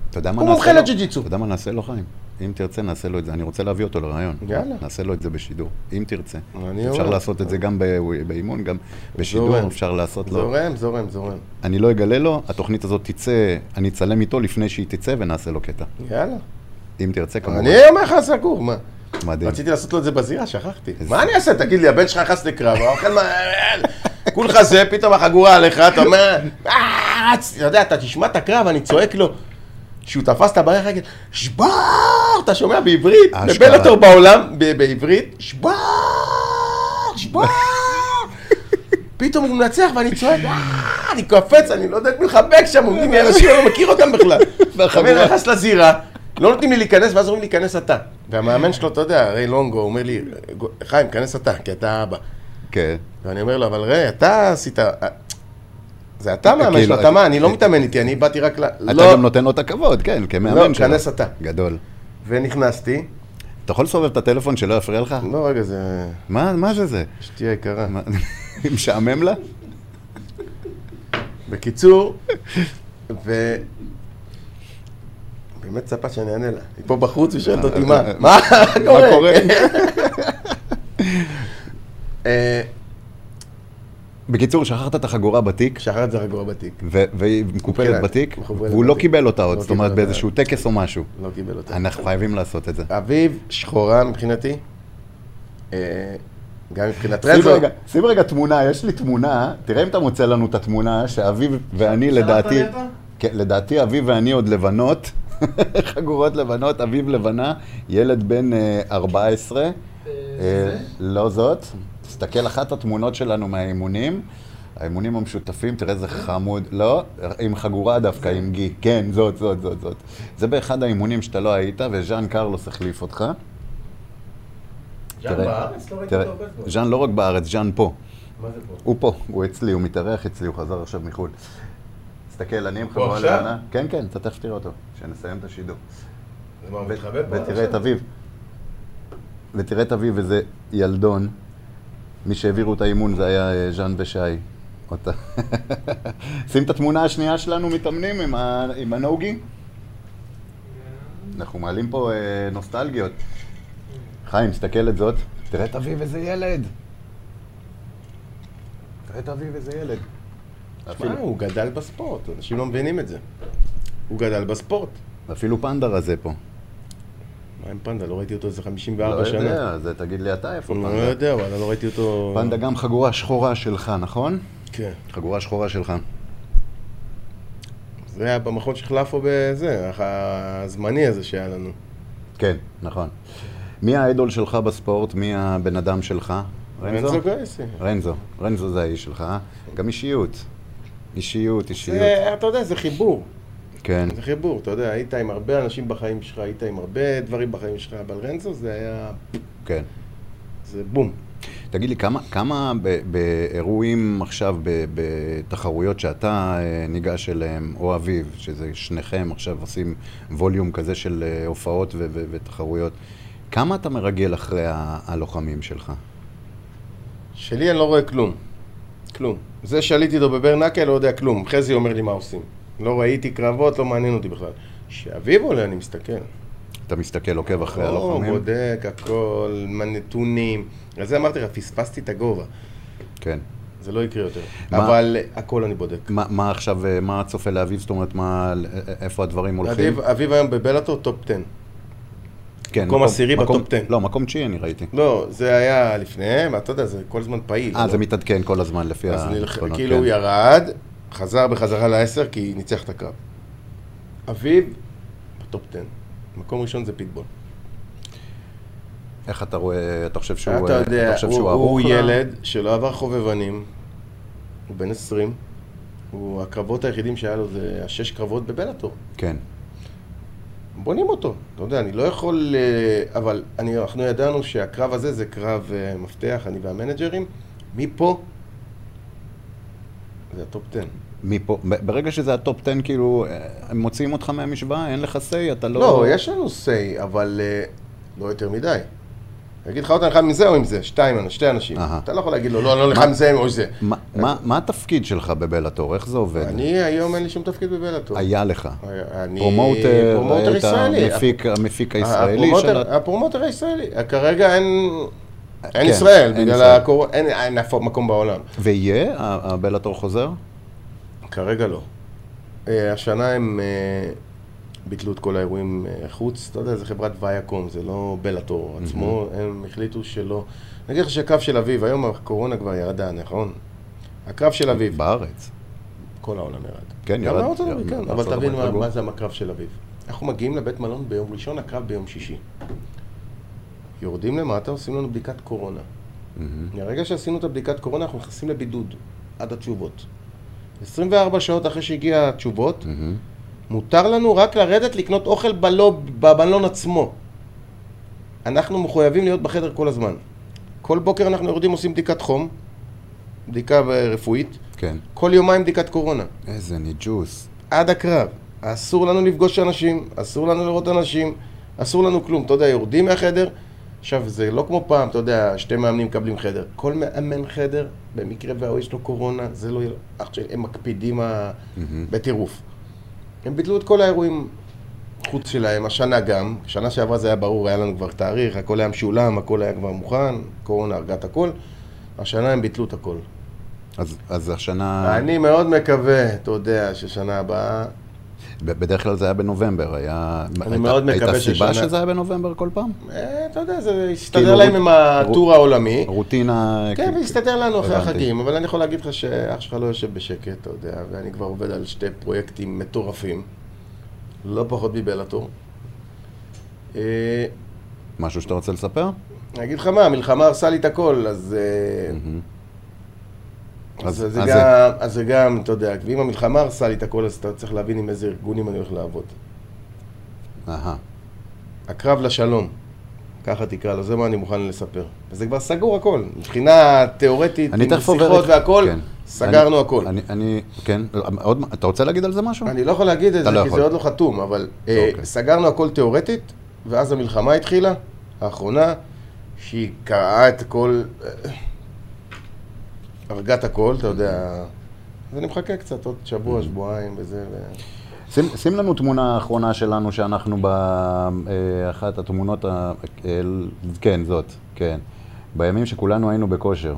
אתה יודע מה הוא נעשה מומחה לו? לג'ו-ג'יצו. אתה יודע מה נעשה לו, חיים? אם תרצה, נעשה לו את זה. אני רוצה להביא אותו לרעיון. יאללה. נעשה לו את זה בשידור, אם תרצה. אני אפשר. לעשות את זה גם באימון, גם בשידור. אפשר לעשות לו. זורם, זורם, זורם. אני לא אגלה לו, התוכנית הזאת תצא, אני אצלם איתו לפני שהיא תצא ונעשה לו קטע. יאללה. אם תרצה, כמובן. אני אומר לך סגור, מה? מדהים. רציתי לעשות לו את זה בזירה, שכחתי. מה אני אעשה? תגיד לי, הבן שלך נכנס לקרב, האוכל מה... כולך זה, פתאום החגורה עליך, אתה אומר, "אה, רץ." אתה יודע, אתה תשמע את הקרב, אני צועק לו, שהוא תפס את הבעיה רגל, שבר! אתה שומע בעברית. בבלטור בעולם, בעברית, שבר! שבר! פתאום הוא מנצח ואני צועק, "אה", אני קופץ, אני לא יודע את מי לחבק שם, עומדים לי אנשים, אני לא מכיר אותם בכלל. אני נכנס לזירה, לא נותנים לי להיכנס, ואז אומרים לי, כנס אתה. והמאמן שלו, אתה יודע, ריי לונגו, אומר לי, חיים, כנס אתה, כי אתה אבא. כן. ואני אומר לו, אבל ריי, אתה עשית... זה אתה מאמן כאילו, שלו, אתה מה, אני לא מתאמן איתי, אני באתי רק ל... אתה לא, גם נותן לו את הכבוד, כן, כמאמן לא, שלו. כנס אתה. גדול. ונכנסתי, אתה יכול לסובב את הטלפון שלא יפריע לך? לא, רגע, זה מה מה זה זה? אשתי היקרה. מה- משעמם לה? בקיצור, ו... באמת צפה שאני אענה לה. היא פה בחוץ ושואלת אותי מה, מה קורה? אה, בקיצור, שכחת את החגורה בתיק, שחרר את זה רגוע בתיק. והיא מקופלת כן, בתיק, והוא לא. קיבל אותה עוד, לא זאת אומרת. באיזשהו טקס או משהו. לא קיבל אותה. אנחנו חייבים לעשות את זה. אביב שחורה מבחינתי. אה, גם מבחינת רזו. שים רגע תמונה, יש לי תמונה, תראה אם אתה מוצא לנו את התמונה, שאביב ואני לדעתי? כן, לדעתי אביב ואני עוד לבנות, חגורות לבנות, אביב לבנה, ילד בן אה, 14, אה, לא זאת, תסתכל אחת התמונות שלנו מהאימונים, האימונים המשותפים, תראה איזה חמוד, לא, עם חגורה דווקא, עם גי, כן, זאת, זאת, זאת, זאת. זה באחד האימונים שאתה לא היית, וז'אן קרלוס החליף אותך. ז'אן בארץ? לא ראיתי אותו עובד בו. ז'אן לא רק בארץ, ז'אן פה. מה זה פה? הוא פה, הוא אצלי, הוא מתארח אצלי, הוא חזר עכשיו מחו"ל. תסתכל, אני עם חגורה? לבנה. כן, כן, אתה תכף תראה אותו, כשנסיים את השידור. פה? ותראה את אביו. ותראה את אביו, וזה ילדון. מי שהעבירו את האימון זה היה אה, ז'אן ושי. אותה. שים את התמונה השנייה שלנו מתאמנים עם, ה... עם הנוגי. אנחנו מעלים פה אה, נוסטלגיות. חיים, תסתכל את זאת. תראה את אביב איזה ילד. תראה את אביב איזה ילד. תשמע, הוא גדל בספורט, אנשים לא מבינים את זה. הוא גדל בספורט. אפילו פנדה רזה פה. מה עם פנדה? לא ראיתי אותו איזה 54 לא שנה. יודע, זה תגיד לי אתה איפה לא פנדה. יודע, וואלה, לא ראיתי אותו... פנדה גם חגורה שחורה שלך, נכון? כן. חגורה שחורה שלך. זה היה במכון שהחלפו בזה, הזמני הזה שהיה לנו. כן, נכון. מי האיידול שלך בספורט? מי הבן אדם שלך? רנזו? רנצו גרייסי. רנזו. רנזו זה האיש שלך. אה? גם אישיות. אישיות, אישיות. זה, אתה יודע, זה חיבור. כן. זה חיבור, אתה יודע, היית עם הרבה אנשים בחיים שלך, היית עם הרבה דברים בחיים שלך, אבל רנצו זה היה... כן. זה בום. תגיד לי, כמה, כמה באירועים עכשיו, בתחרויות שאתה אה, ניגש אליהם, או אביב, שזה שניכם עכשיו עושים ווליום כזה של אה, הופעות ו- ו- ותחרויות, כמה אתה מרגל אחרי ה- הלוחמים שלך? שלי אני לא רואה כלום. כלום. זה שעליתי איתו ב bare knuckle, לא יודע כלום. חזי אומר לי מה עושים. לא ראיתי קרבות, לא מעניין אותי בכלל. כשאביב עולה, אני מסתכל. אתה מסתכל, עוקב אחרי או, הלוחמים? בודק הכל, נתונים. אז זה אמרתי לך, פספסתי את הגובה. כן. זה לא יקרה יותר. מה- אבל הכל אני בודק. מה, מה עכשיו, אה, מה צופה לאביב? זאת אומרת, מה, א- איפה הדברים הולכים? אביב, אביב היום בבלאטור top 10. כן, מקום עשירי ב top 10. לא, מקום תשיעי אני ראיתי. לא, זה היה לפניהם, אתה יודע, זה כל הזמן פעיל. אה, לא? זה מתעדכן כל הזמן לפי אז נלח... העקרונות, כאילו כן. הוא ירד, חזר בחזרה לעשר כי ניצח את הקרב. אביב, ב top 10. מקום ראשון זה פיטבול. איך אתה רואה, אתה חושב שהוא, אתה אה, יודע, חושב הוא, שהוא הוא ילד שלא עבר חובבנים, הוא בן 20, הוא, הקרבות היחידים שהיה לו זה השש קרבות בבלאטור. כן, בונים אותו, אתה יודע, אני לא יכול... אה, אבל אני, אנחנו ידענו שהקרב הזה זה קרב אה, מפתח, אני והמנג'רים. מפה זה ה top 10. מפה, ברגע שזה ה top 10, כאילו, אה, הם מוציאים אותך מהמשוואה, אין לך say, אתה לא... לא, יש לנו say, אבל אה, לא יותר מדי. אני אגיד לך אותה אחד מזה או עם זה, שתיים, שתי אנשים. אהה. אתה לא יכול להגיד לו, לא, אני לא לך עם זה או עם זה. מה- התפקיד שלך בבלאטור? איך זה עובד? אני היום אין לי שום תפקיד בבלאטור. היה לך. אני promoter, ישראלי. המפיק- הישראלי של... ה promoter הישראלי. כרגע אין... אין כן, ישראל, בגלל. הקורונה, אין אף מקום בעולם. ויהיה? הבלאטור חוזר? כרגע לא. אה, השנה הם אה, ביטלו את כל האירועים אה, חוץ, אתה יודע, זה חברת ויאקום, זה לא בלאטור עצמו, הם החליטו שלא. אני אגיד לך שהקרב של אביב, היום הקורונה כבר ירדה, נכון? הקרב של אביב, בארץ. כל העולם ירד. כן, גם ירד. בארצות הברית. כן, אבל תבין מה-. מה זה הקרב של אביב. אנחנו מגיעים לבית מלון ביום ראשון, הקרב ביום שישי. יורדים למטה, עושים לנו בדיקת קורונה. מהרגע שעשינו את הבדיקת קורונה, אנחנו נכנסים לבידוד, עד התשובות. 24 שעות אחרי שהגיע התשובות, מהמם. מותר לנו רק לרדת לקנות אוכל בלוב, במלון עצמו. אנחנו מחויבים להיות בחדר כל הזמן. כל בוקר אנחנו יורדים, עושים בדיקת חום, בדיקה רפואית, כן. כל יומיים בדיקת קורונה. איזה ניג'וס. עד הקרב. אסור לנו לפגוש אנשים, אסור לנו לראות אנשים, אסור לנו כלום. אתה יודע, יורדים מהחדר, עכשיו, זה לא כמו פעם, אתה יודע, שתי מאמנים מקבלים חדר. כל מאמן חדר, במקרה והוא יש לו קורונה, זה לא... הם מקפידים ה... מהמם. בטירוף. הם ביטלו את כל האירועים חוץ שלהם, השנה גם. שנה שעברה זה היה ברור, היה לנו כבר תאריך, הכל היה משולם, הכל היה כבר מוכן, קורונה הרגה את הכל. השנה הם ביטלו את הכל. אז, אז השנה... אני מאוד מקווה, אתה יודע, ששנה הבאה... בדרך כלל זה היה בנובמבר, היה... הייתה- מאוד מקווה הייתה סיבה ששנה- שזה היה בנובמבר כל פעם? אה, אתה יודע, זה הסתדר כאילו, להם רות- עם הטור העולמי. רוטינה... כן, כ- והסתדר לנו אחרי. החגים, אבל אני יכול להגיד לך שאח שלך לא יושב בשקט, אתה יודע, ואני כבר עובד על שתי פרויקטים מטורפים, לא פחות מבלאטור. אה, משהו שאתה רוצה לספר? אני אגיד לך מה, המלחמה הרסה לי את הכל, אז... אה. אז אז- זה אז גם, אז זה גם, אתה יודע, ואם המלחמה הרסה לי את הכל, אז אתה צריך להבין עם איזה ארגונים אני הולך לעבוד. אהה. הקרב לשלום, ככה תקרא לו, זה מה אני מוכן לספר. וזה כבר סגור הכל, מבחינה תיאורטית, אני עם תכף עובר... שיחות את- והכל, כן. סגרנו אני- הכל. אני, אני, כן, עוד, אתה רוצה להגיד על זה משהו? אני לא יכול להגיד את זה, לא כי יכול. זה עוד לא חתום, אבל אה, אוקיי. סגרנו הכל תיאורטית, ואז המלחמה התחילה, האחרונה, שהיא קרעה את הכל, אה, הרגה את הכל, אתה יודע, אז אני מחכה קצת, עוד שבוע, שבועיים וזה, ו... שים, שים לנו תמונה אחרונה שלנו שאנחנו באחת התמונות, ה... אה, כן, זאת, כן. בימים שכולנו היינו בכושר.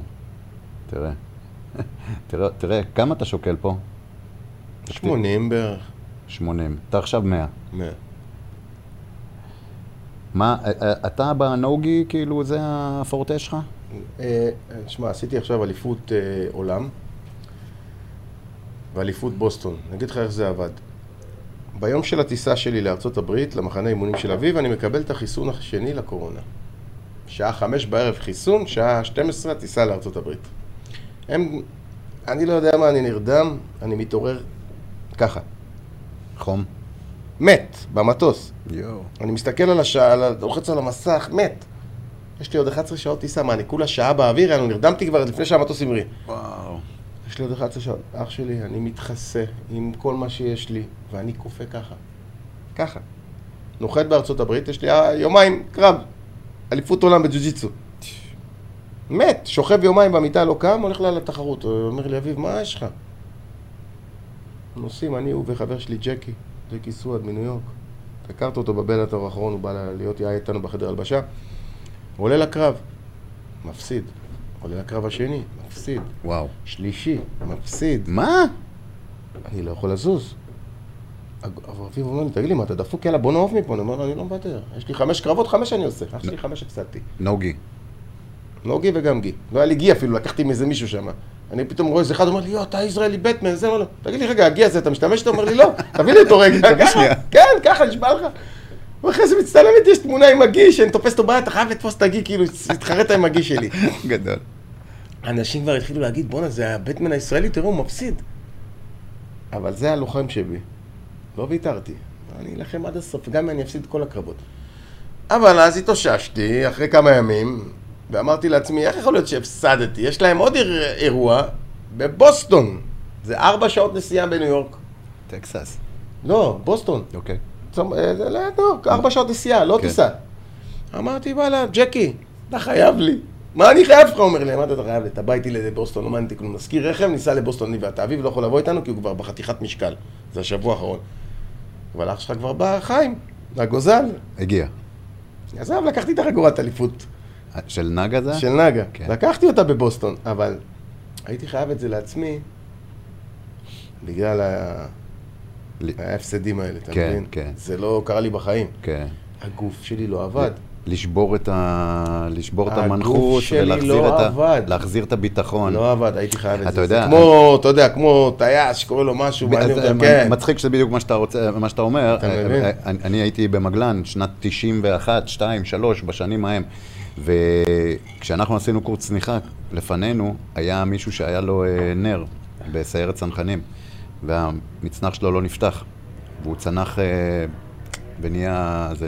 תראה. תראה, תראה, כמה אתה שוקל פה? 80 בערך. 80. אתה עכשיו 100. 100. מה, אה, אה, אתה בנוגי, כאילו, זה הפורטה שלך? אה, שמע, עשיתי עכשיו אליפות אה, עולם ואליפות בוסטון. אני אגיד לך איך זה עבד. ביום של הטיסה שלי לארצות הברית, למחנה אימונים של אביב, אני מקבל את החיסון השני לקורונה. שעה חמש בערב חיסון, שעה 12 טיסה לארצות הברית. הם, אני לא יודע מה, אני נרדם, אני מתעורר ככה. חום? מת, במטוס. יואו. אני מסתכל על השעה, לוחץ על המסך, מת. יש לי עוד 11 שעות טיסה, מה, אני כולה שעה באוויר? אני נרדמתי כבר לפני שהמטוס המריא. וואו. יש לי עוד 11 שעות. אח שלי, אני מתחסה עם כל מה שיש לי, ואני קופא ככה. ככה. נוחת בארצות הברית, יש לי אה, יומיים קרב. אליפות עולם בג'ו-ג'יצו. מת, שוכב יומיים במיטה, לא קם, הולך לה לתחרות. הוא אומר לי, אביב, מה יש לך? נוסעים, אני, הוא וחבר שלי, ג'קי, ג'קי סואד מניו יורק. הכרת אותו בבלאטור האחרון, הוא בא להיות יהיה איתנו בחדר הלבשה. הוא עולה לקרב, מפסיד. עולה לקרב השני, מפסיד. וואו. שלישי, מפסיד. מה? אני לא יכול לזוז. אביב אומר לי, תגיד לי, מה, אתה דפוק? יאללה, בוא נעוף מפה. אני אומר לו, אני לא מוותר. יש לי חמש קרבות, חמש אני עושה. אח שלי חמש הפסדתי. נוגי. לא גי וגם גי. לא היה לי גי אפילו, לקחתי מאיזה מישהו שם. אני פתאום רואה איזה אחד, אומר לי, יואו, אתה ישראלי בטמן, זה, אומר לו, תגיד לי, רגע, הגי הזה, אתה משתמש איתו? אומר לי, לא, תביא לי אותו רגע. כן, ככה, נשבע לך. ואחרי זה מצטלם איתי, יש תמונה עם הגי, שאני תופס אותו ביד, אתה חייב לתפוס את הגי, כאילו, להתחרט עם הגי שלי. גדול. אנשים כבר התחילו להגיד, בואנה, זה הבטמן הישראלי, תראו, הוא מפסיד. אבל זה הלוחם שבי. לא ויתרתי. אני אלחם עד הסוף, גם אם אני אפסיד את כל הקרבות. אבל אז התאוששתי, אחרי כמה ימים, ואמרתי לעצמי, איך יכול להיות שהפסדתי? יש להם עוד איר- אירוע בבוסטון. זה ארבע שעות נסיעה בניו יורק. טקסס. לא, בוסטון. אוקיי. צום- אה, זה ליד ניו יורק, ארבע שעות נסיעה, לא כן. טיסה. אמרתי, וואלה, ג'קי, אתה חייב לי. מה אני חייב לך? אומר לי, אמרתי, אתה חייב לי, אתה בא איתי לבוסטון, לא מעניין כלום. נשכיר רכב, ניסע לבוסטון, אני ואתה. אביב לא יכול לבוא איתנו כי הוא כבר בחתיכת משקל. זה השבוע האחרון. אבל אח שלך כבר בא, חיים, הגוזל. הגיע. עזב, לקחתי את החגורת אליפות של נגה זה? של נגה. כן. לקחתי אותה בבוסטון, אבל הייתי חייב את זה לעצמי בגלל ה- ההפסדים האלה, אתה כן, מבין? כן. זה לא קרה לי בחיים. כן. הגוף שלי לא עבד. לשבור את ה... לשבור את המנחוס שלי ולהחזיר לא את ה... להחזיר את הביטחון. לא עבד, הייתי חייב את זה. יודע, זה כמו, אתה יודע, כמו טייס שקורא לו משהו, מעניין אז, אותו, אה, כן. מצחיק שזה בדיוק מה שאתה רוצה, מה שאתה אומר. אתה אה, מבין? אה, אני, אני הייתי במגלן, שנת 91, 2, 3, בשנים ההם. וכשאנחנו עשינו קורס צניחה, לפנינו היה מישהו שהיה לו נר בסיירת צנחנים, והמצנח שלו לא נפתח, והוא צנח אה, ונהיה זה.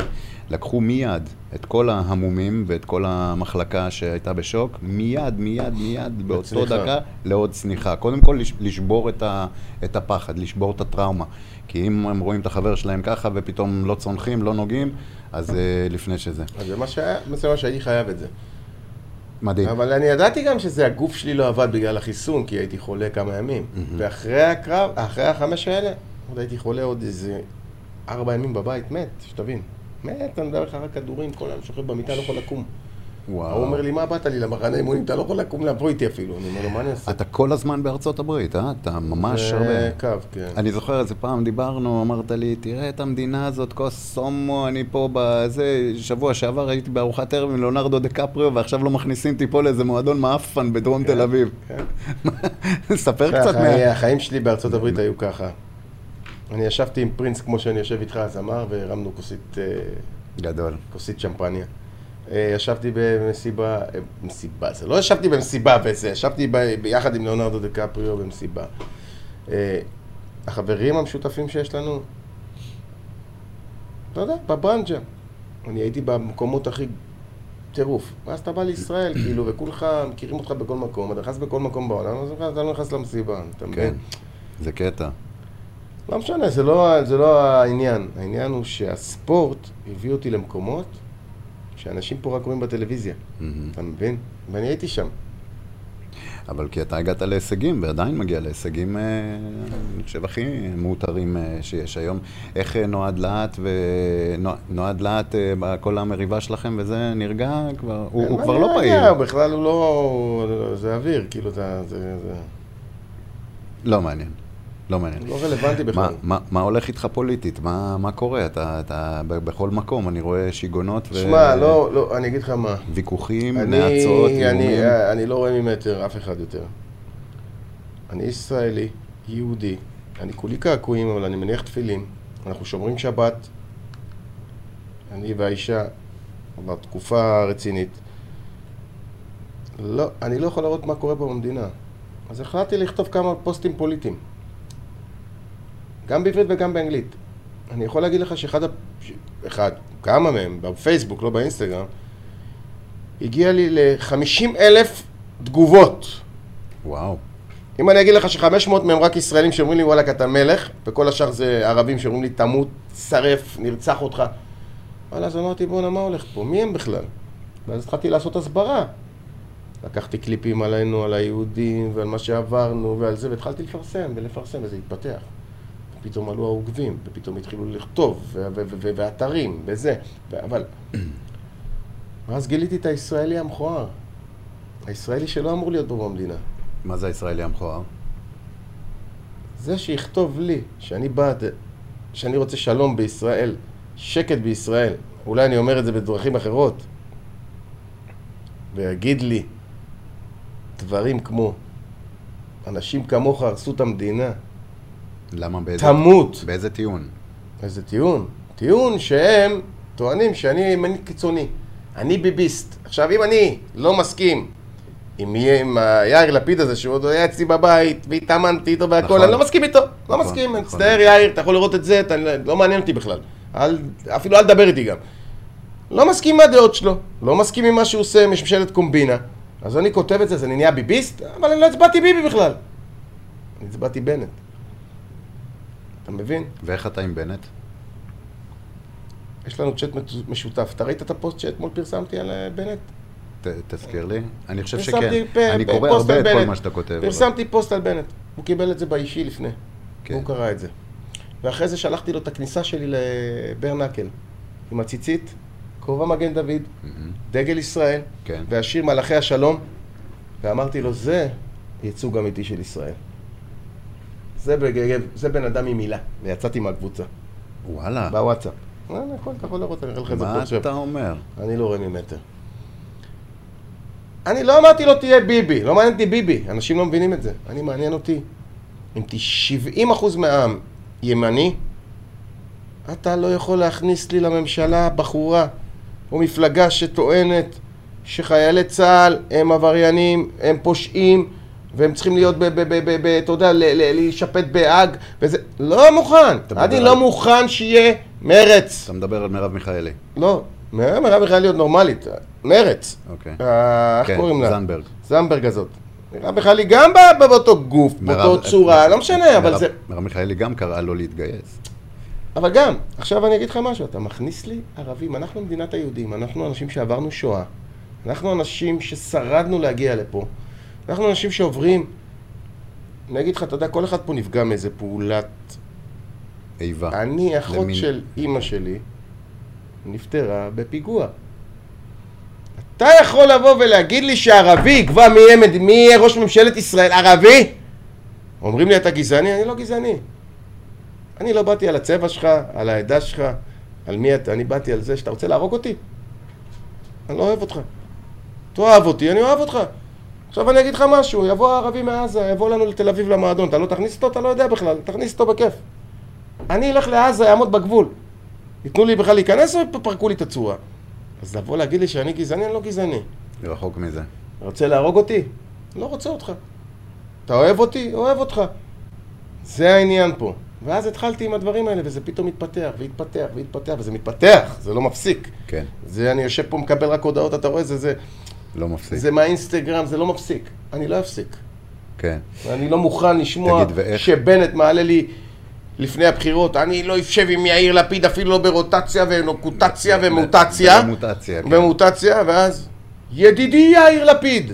לקחו מיד את כל ההמומים ואת כל המחלקה שהייתה בשוק, מיד, מיד, מיד, באותו לצניחה. דקה, לעוד צניחה. קודם כל, לש- לשבור את, ה, את הפחד, לשבור את הטראומה. כי אם הם רואים את החבר שלהם ככה ופתאום לא צונחים, לא נוגעים, אז uh, לפני שזה. אז זה מה שהיה, זה מה שהייתי חייב את זה. מדהים. אבל אני ידעתי גם שזה הגוף שלי לא עבד בגלל החיסון, כי הייתי חולה כמה ימים. ואחרי הקרב, אחרי החמש האלה, עוד הייתי חולה עוד איזה ארבע ימים בבית, מת, שתבין. מת, אני מדבר לך רק כדורים, כל היום שוכב במיטה, לא יכול לקום. וואו. הוא אומר לי, מה באת לי למחנה אימונים, אתה לא יכול לקום לבוא איתי אפילו. אני אומר לו, מה אני אעשה? אתה כל הזמן בארצות הברית, אה? אתה ממש הרבה. זה קו, כן. אני זוכר איזה פעם דיברנו, אמרת לי, תראה את המדינה הזאת, כוס סומו, אני פה בזה, שבוע שעבר הייתי בארוחת ערב עם ליאונרדו דה קפריו, ועכשיו לא מכניסים אותי פה לאיזה מועדון מעפן בדרום תל אביב. כן. ספר קצת מה... החיים שלי בארצות הברית היו ככה. אני ישבתי עם פרינס כמו שאני יושב איתך, הזמר, והרמנו כוסית, אה, גדול. כוסית שמפניה. אה, ישבתי במסיבה, אה, מסיבה, זה לא ישבתי במסיבה וזה, ישבתי ב- ביחד עם ליאונרדו דה קפריו במסיבה. אה, החברים המשותפים שיש לנו, אתה יודע, בברנג'ה. אני הייתי במקומות הכי טירוף. ואז אתה בא לישראל, כאילו, וכולך מכירים אותך בכל מקום, אתה נכנס בכל מקום בעולם, אז אתה לא נכנס למסיבה, אתה כן. מבין? זה קטע. לא משנה, זה לא, זה לא העניין. העניין הוא שהספורט הביא אותי למקומות שאנשים פה רק רואים בטלוויזיה. מהמם. אתה מבין? ואני הייתי שם. אבל כי אתה הגעת להישגים, ועדיין מגיע להישגים, אה, אני חושב, הכי מאותרים אה, שיש היום. איך אה, נועד להט, ונועד להט, כל המריבה שלכם, וזה נרגע כבר, הוא, כבר לא פעיל. בכלל הוא לא... זה אוויר, כאילו, זה... זה, זה לא מעניין. לא מעניין. לא רלוונטי מה, בכלל. מה, מה הולך איתך פוליטית? מה, מה קורה? אתה, אתה בכל מקום, אני רואה שיגעונות שמע, לא, לא, אני אגיד לך מה. וויכוחים, אני, נאצות, אני, איומים. אני לא רואה ממטר אף אחד יותר. אני ישראלי, יהודי, אני כולי קעקועים, אבל אני מניח תפילין. אנחנו שומרים שבת, אני והאישה, בתקופה רצינית. לא, אני לא יכול לראות מה קורה פה במדינה. אז החלטתי לכתוב כמה פוסטים פוליטיים. גם בעברית וגם באנגלית. אני יכול להגיד לך שאחד, הפ... אחד, כמה מהם, בפייסבוק, לא באינסטגרם, הגיע לי ל-50 אלף תגובות. וואו. אם אני אגיד לך ש-500 מהם רק ישראלים שאומרים לי וואלכ אתה מלך, וכל השאר זה ערבים שאומרים לי תמות, שרף, נרצח אותך. וואלה, אז אמרתי בואנה מה הולך פה? מי הם בכלל? ואז התחלתי לעשות הסברה. לקחתי קליפים עלינו, על היהודים, ועל מה שעברנו, ועל זה, והתחלתי לפרסם ולפרסם, וזה התפתח. פתאום עלו העוקבים, ופתאום התחילו לכתוב, ואתרים, וזה. אבל... ואז גיליתי את הישראלי המכוער. הישראלי שלא אמור להיות פה במדינה. מה זה הישראלי המכוער? זה שיכתוב לי שאני בעד, שאני רוצה שלום בישראל, שקט בישראל, אולי אני אומר את זה בדרכים אחרות, ויגיד לי דברים כמו אנשים כמוך הרסו את המדינה, למה? באיזה... תמות. באיזה טיעון? איזה טיעון. טיעון שהם טוענים שאני ימני קיצוני. אני ביביסט. עכשיו, אם אני לא מסכים עם, עם היאיר לפיד הזה, שהוא עוד היה אצלי בבית, והתאמנתי איתו והכל, נכון. אני לא מסכים איתו. לא נכון, מסכים. נכון. מצטער, יאיר, אתה יכול לראות את זה, אתה לא מעניין אותי בכלל. אל, אפילו אל תדבר איתי גם. לא מסכים עם הדעות שלו, לא מסכים עם מה שהוא עושה, יש ממשלת קומבינה. אז אני כותב את זה, אז אני נהיה ביביסט, אבל אני לא הצבעתי ביבי בכלל. אני הצבעתי בנט. אתה מבין? ואיך אתה עם בנט? יש לנו צ'אט משותף. אתה ראית את הפוסט שאתמול פרסמתי על אה, בנט? ת, תזכיר לי. אני חושב שכן. פ- אני קורא הרבה את כל. מה שאתה כותב. אבל- פרסמתי פוסט על בנט. הוא קיבל את זה באישי לפני. כן. הוא קרא את זה. ואחרי זה שלחתי לו את הכניסה שלי לברנקל. עם הציצית, כובע מגן דוד. דגל ישראל, כן. והשיר מלאכי השלום. ואמרתי לו, זה ייצוג אמיתי של ישראל. זה, בג... זה בן אדם עם מילה. ויצאתי מהקבוצה. וואלה. בוואטסאפ. אה, נכון, אתה יכול לראות, אני אראה לך את זה פה מה עכשיו. אתה אומר? אני לא רואה ממטר. אני לא אמרתי לו תהיה ביבי, לא מעניין אותי ביבי, אנשים לא מבינים את זה. אני מעניין אותי, אם 70% מהעם ימני, אתה לא יכול להכניס לי לממשלה בחורה או מפלגה שטוענת שחיילי צה"ל הם עבריינים, הם פושעים והם צריכים להיות, אתה יודע, להישפט בהאג וזה, לא מוכן, אני לא מוכן שיהיה מרץ. אתה מדבר על מרב מיכאלי. לא, מרב יכולה להיות נורמלית, מרץ. אוקיי. אה, איך כן, קוראים לה? זנדברג. זנדברג הזאת. מרב מיכאלי גם באותו גוף, באותו צורה, לא משנה, אבל זה... מרב מיכאלי גם קראה לו להתגייס. אבל גם, עכשיו אני אגיד לך משהו, אתה מכניס לי ערבים, אנחנו מדינת היהודים, אנחנו אנשים שעברנו שואה, אנחנו אנשים ששרדנו להגיע לפה, אנחנו אנשים שעוברים, אני אגיד לך, אתה יודע, כל אחד פה נפגע מאיזה פעולת... איבה. אני, אחות למין- של אימא שלי, נפטרה בפיגוע. אתה יכול לבוא ולהגיד לי שערבי יקבע מי יהיה, מד- מי יהיה ראש ממשלת ישראל? ערבי? אומרים לי אתה גזעני? אני לא גזעני. אני לא באתי על הצבע שלך, על העדה שלך, על מי אתה, אני באתי על זה שאתה רוצה להרוג אותי. אני לא אוהב אותך. תאהב אותי, אני אוהב אותך. עכשיו אני אגיד לך משהו, יבוא הערבי מעזה, יבוא לנו לתל אביב למועדון, אתה לא תכניס אותו? אתה לא יודע בכלל, תכניס אותו בכיף. אני אלך לעזה, אעמוד בגבול. ייתנו לי בכלל להיכנס או יפרקו לי את הצורה? אז לבוא להגיד לי שאני גזעני, אני לא גזעני. רחוק מזה. רוצה להרוג אותי? לא רוצה אותך. אתה אוהב אותי? אוהב אותך. זה העניין פה. ואז התחלתי עם הדברים האלה, וזה פתאום מתפתח, והתפתח, והתפתח, וזה מתפתח, זה לא מפסיק. כן. זה, אני יושב פה, מקבל רק הודעות, אתה רואה, זה, זה, לא מפסיק. זה מהאינסטגרם, זה לא מפסיק. אני לא אפסיק. כן. אני לא מוכן לשמוע תגיד, ואיך- שבנט מעלה לי לפני הבחירות, אני לא אשב עם יאיר לפיד אפילו לא ברוטציה ונוקוטציה ומוטציה. במוטציה, כן. ומוטציה, ואז ידידי יאיר לפיד.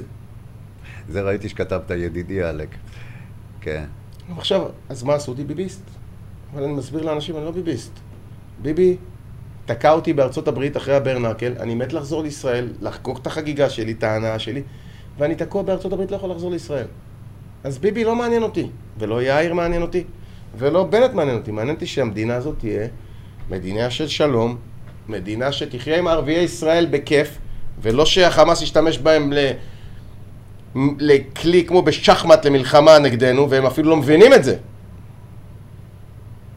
זה ראיתי שכתבת, ידידי עלק. כן. עכשיו, אז מה עשו אותי? ביביסט. אבל אני מסביר לאנשים, אני לא ביביסט. ביבי תקע אותי בארצות הברית אחרי הברנקל, אני מת לחזור לישראל, לחגוג את החגיגה שלי, את ההנאה שלי, ואני תקוע בארצות הברית, לא יכול לחזור לישראל. אז ביבי לא מעניין אותי, ולא יאיר מעניין אותי, ולא בנט מעניין אותי. מעניין אותי שהמדינה הזאת תהיה מדינה של שלום, מדינה שתחיה עם ערביי ישראל בכיף, ולא שהחמאס ישתמש בהם ל... לכלי כמו בשחמט למלחמה נגדנו, והם אפילו לא מבינים את זה.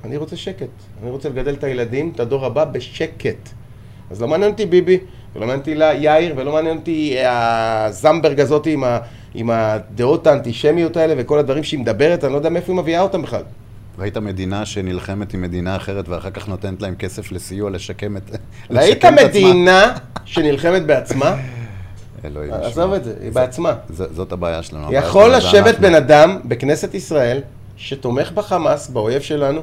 אני רוצה שקט. אני רוצה לגדל את הילדים, את הדור הבא, בשקט. אז לא מעניין אותי ביבי, ולא מעניין אותי יאיר, ולא מעניין אותי הזמברג הזאת עם, ה, עם הדעות האנטישמיות האלה וכל הדברים שהיא מדברת, אני לא יודע מאיפה היא מביאה אותם בכלל. ראית מדינה שנלחמת עם מדינה אחרת ואחר כך נותנת להם כסף לסיוע לשקם את, ראית עצמה? מדינה שנלחמת בעצמה? אלוהים עזוב ישמור. את זה, היא בעצמה. זאת הבעיה שלנו. יכול לשבת. בן אדם בכנסת ישראל שתומך בחמאס, באויב שלנו,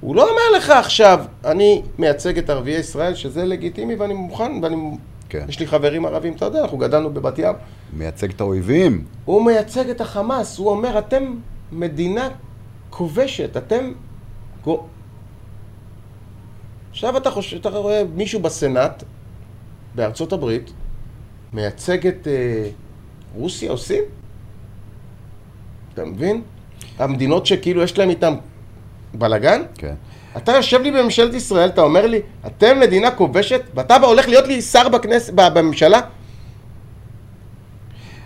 הוא לא אומר לך עכשיו, אני מייצג את ערביי ישראל, שזה לגיטימי ואני מוכן, ואני... כן. יש לי חברים ערבים, אתה יודע, אנחנו גדלנו בבת ים. מייצג את האויבים. הוא מייצג את החמאס, הוא אומר, אתם מדינה כובשת, אתם... עכשיו אתה חושב, אתה רואה מישהו בסנאט, בארצות הברית, מייצג את אה, רוסיה, עושים? אתה מבין? המדינות שכאילו יש להם איתם בלאגן? כן. אתה יושב לי בממשלת ישראל, אתה אומר לי, אתם מדינה כובשת, ואתה הולך להיות לי שר בכנס, בממשלה?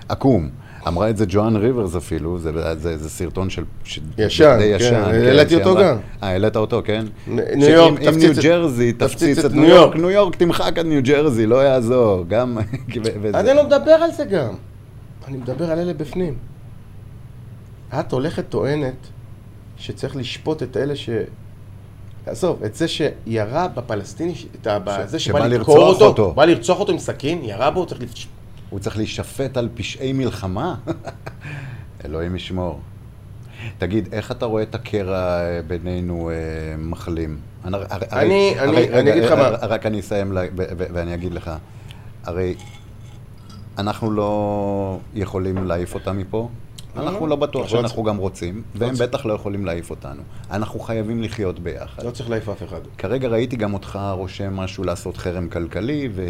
עקום. אמרה את זה ג'ואן ריברס אפילו, זה, זה, זה סרטון של... ש- ישן, די כן, ישן. העליתי שהיא אותו גם. אה, העלית אותו, כן? ניו יורק אם תפציץ ניו את- ג'רזי תפציץ את ניו יורק, ניו יורק תמחק את ניו ג'רזי, לא יעזור. גם... אני לא מדבר על זה גם. אני מדבר על אלה בפנים. את הולכת טוענת שצריך לשפוט את אלה ש... עזוב, את זה שירה בפלסטיני, את ה... ש- זה שבא לרצוח לדקור אותו, אותו. בא לרצוח אותו עם סכין, ירה בו, צריך לפ... הוא צריך להישפט על פשעי מלחמה? אלוהים ישמור. תגיד, איך אתה רואה את הקרע אה, בינינו אה, מחלים? אני, הרי- אני- הרי- אני- רגע, אני אגיד לך אה, מה. אה, רק אני אסיים ל- ו- ו- ואני אגיד לך. הרי אנחנו לא יכולים להעיף אותם מפה. אנחנו לא. בטוח אנחנו שאנחנו גם רוצים, והם. בטח לא יכולים להעיף אותנו. אנחנו חייבים לחיות ביחד. לא צריך להעיף אף אחד. כרגע ראיתי גם אותך רושם משהו לעשות חרם כלכלי, ו...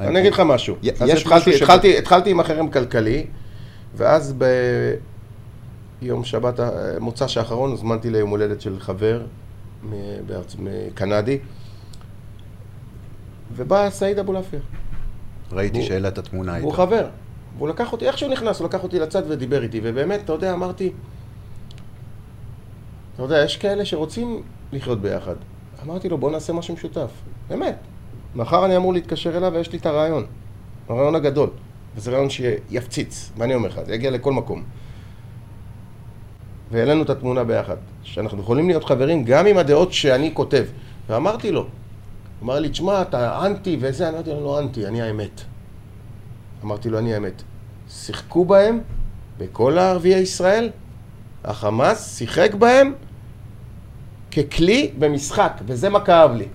אני אגיד לך משהו. התחלתי, עם החרם כלכלי, ואז ביום שבת, ה- מוצ"ש האחרון, הוזמנתי ליום הולדת של חבר. קנדי, ובא סעיד אבולעפיה. ראיתי הוא- שהעלית תמונה איתו. הוא חבר. והוא לקח אותי, איך שהוא נכנס, הוא לקח אותי לצד ודיבר איתי, ובאמת, אתה יודע, אמרתי, אתה יודע, יש כאלה שרוצים לחיות ביחד. אמרתי לו, בוא נעשה משהו משותף. באמת. מחר אני אמור להתקשר אליו ויש לי את הרעיון. הרעיון הגדול. וזה רעיון שיפציץ, מה אני אומר לך? זה יגיע לכל מקום. והעלינו את התמונה ביחד. שאנחנו יכולים להיות חברים גם עם הדעות שאני כותב. ואמרתי לו, אמר לי, תשמע, אתה אנטי וזה, אני אמרתי לו, לא אנטי, אני האמת. אמרתי לו, אני האמת. שיחקו בהם, בכל הערביי ישראל, החמאס שיחק בהם ככלי במשחק, וזה מה כאב לי.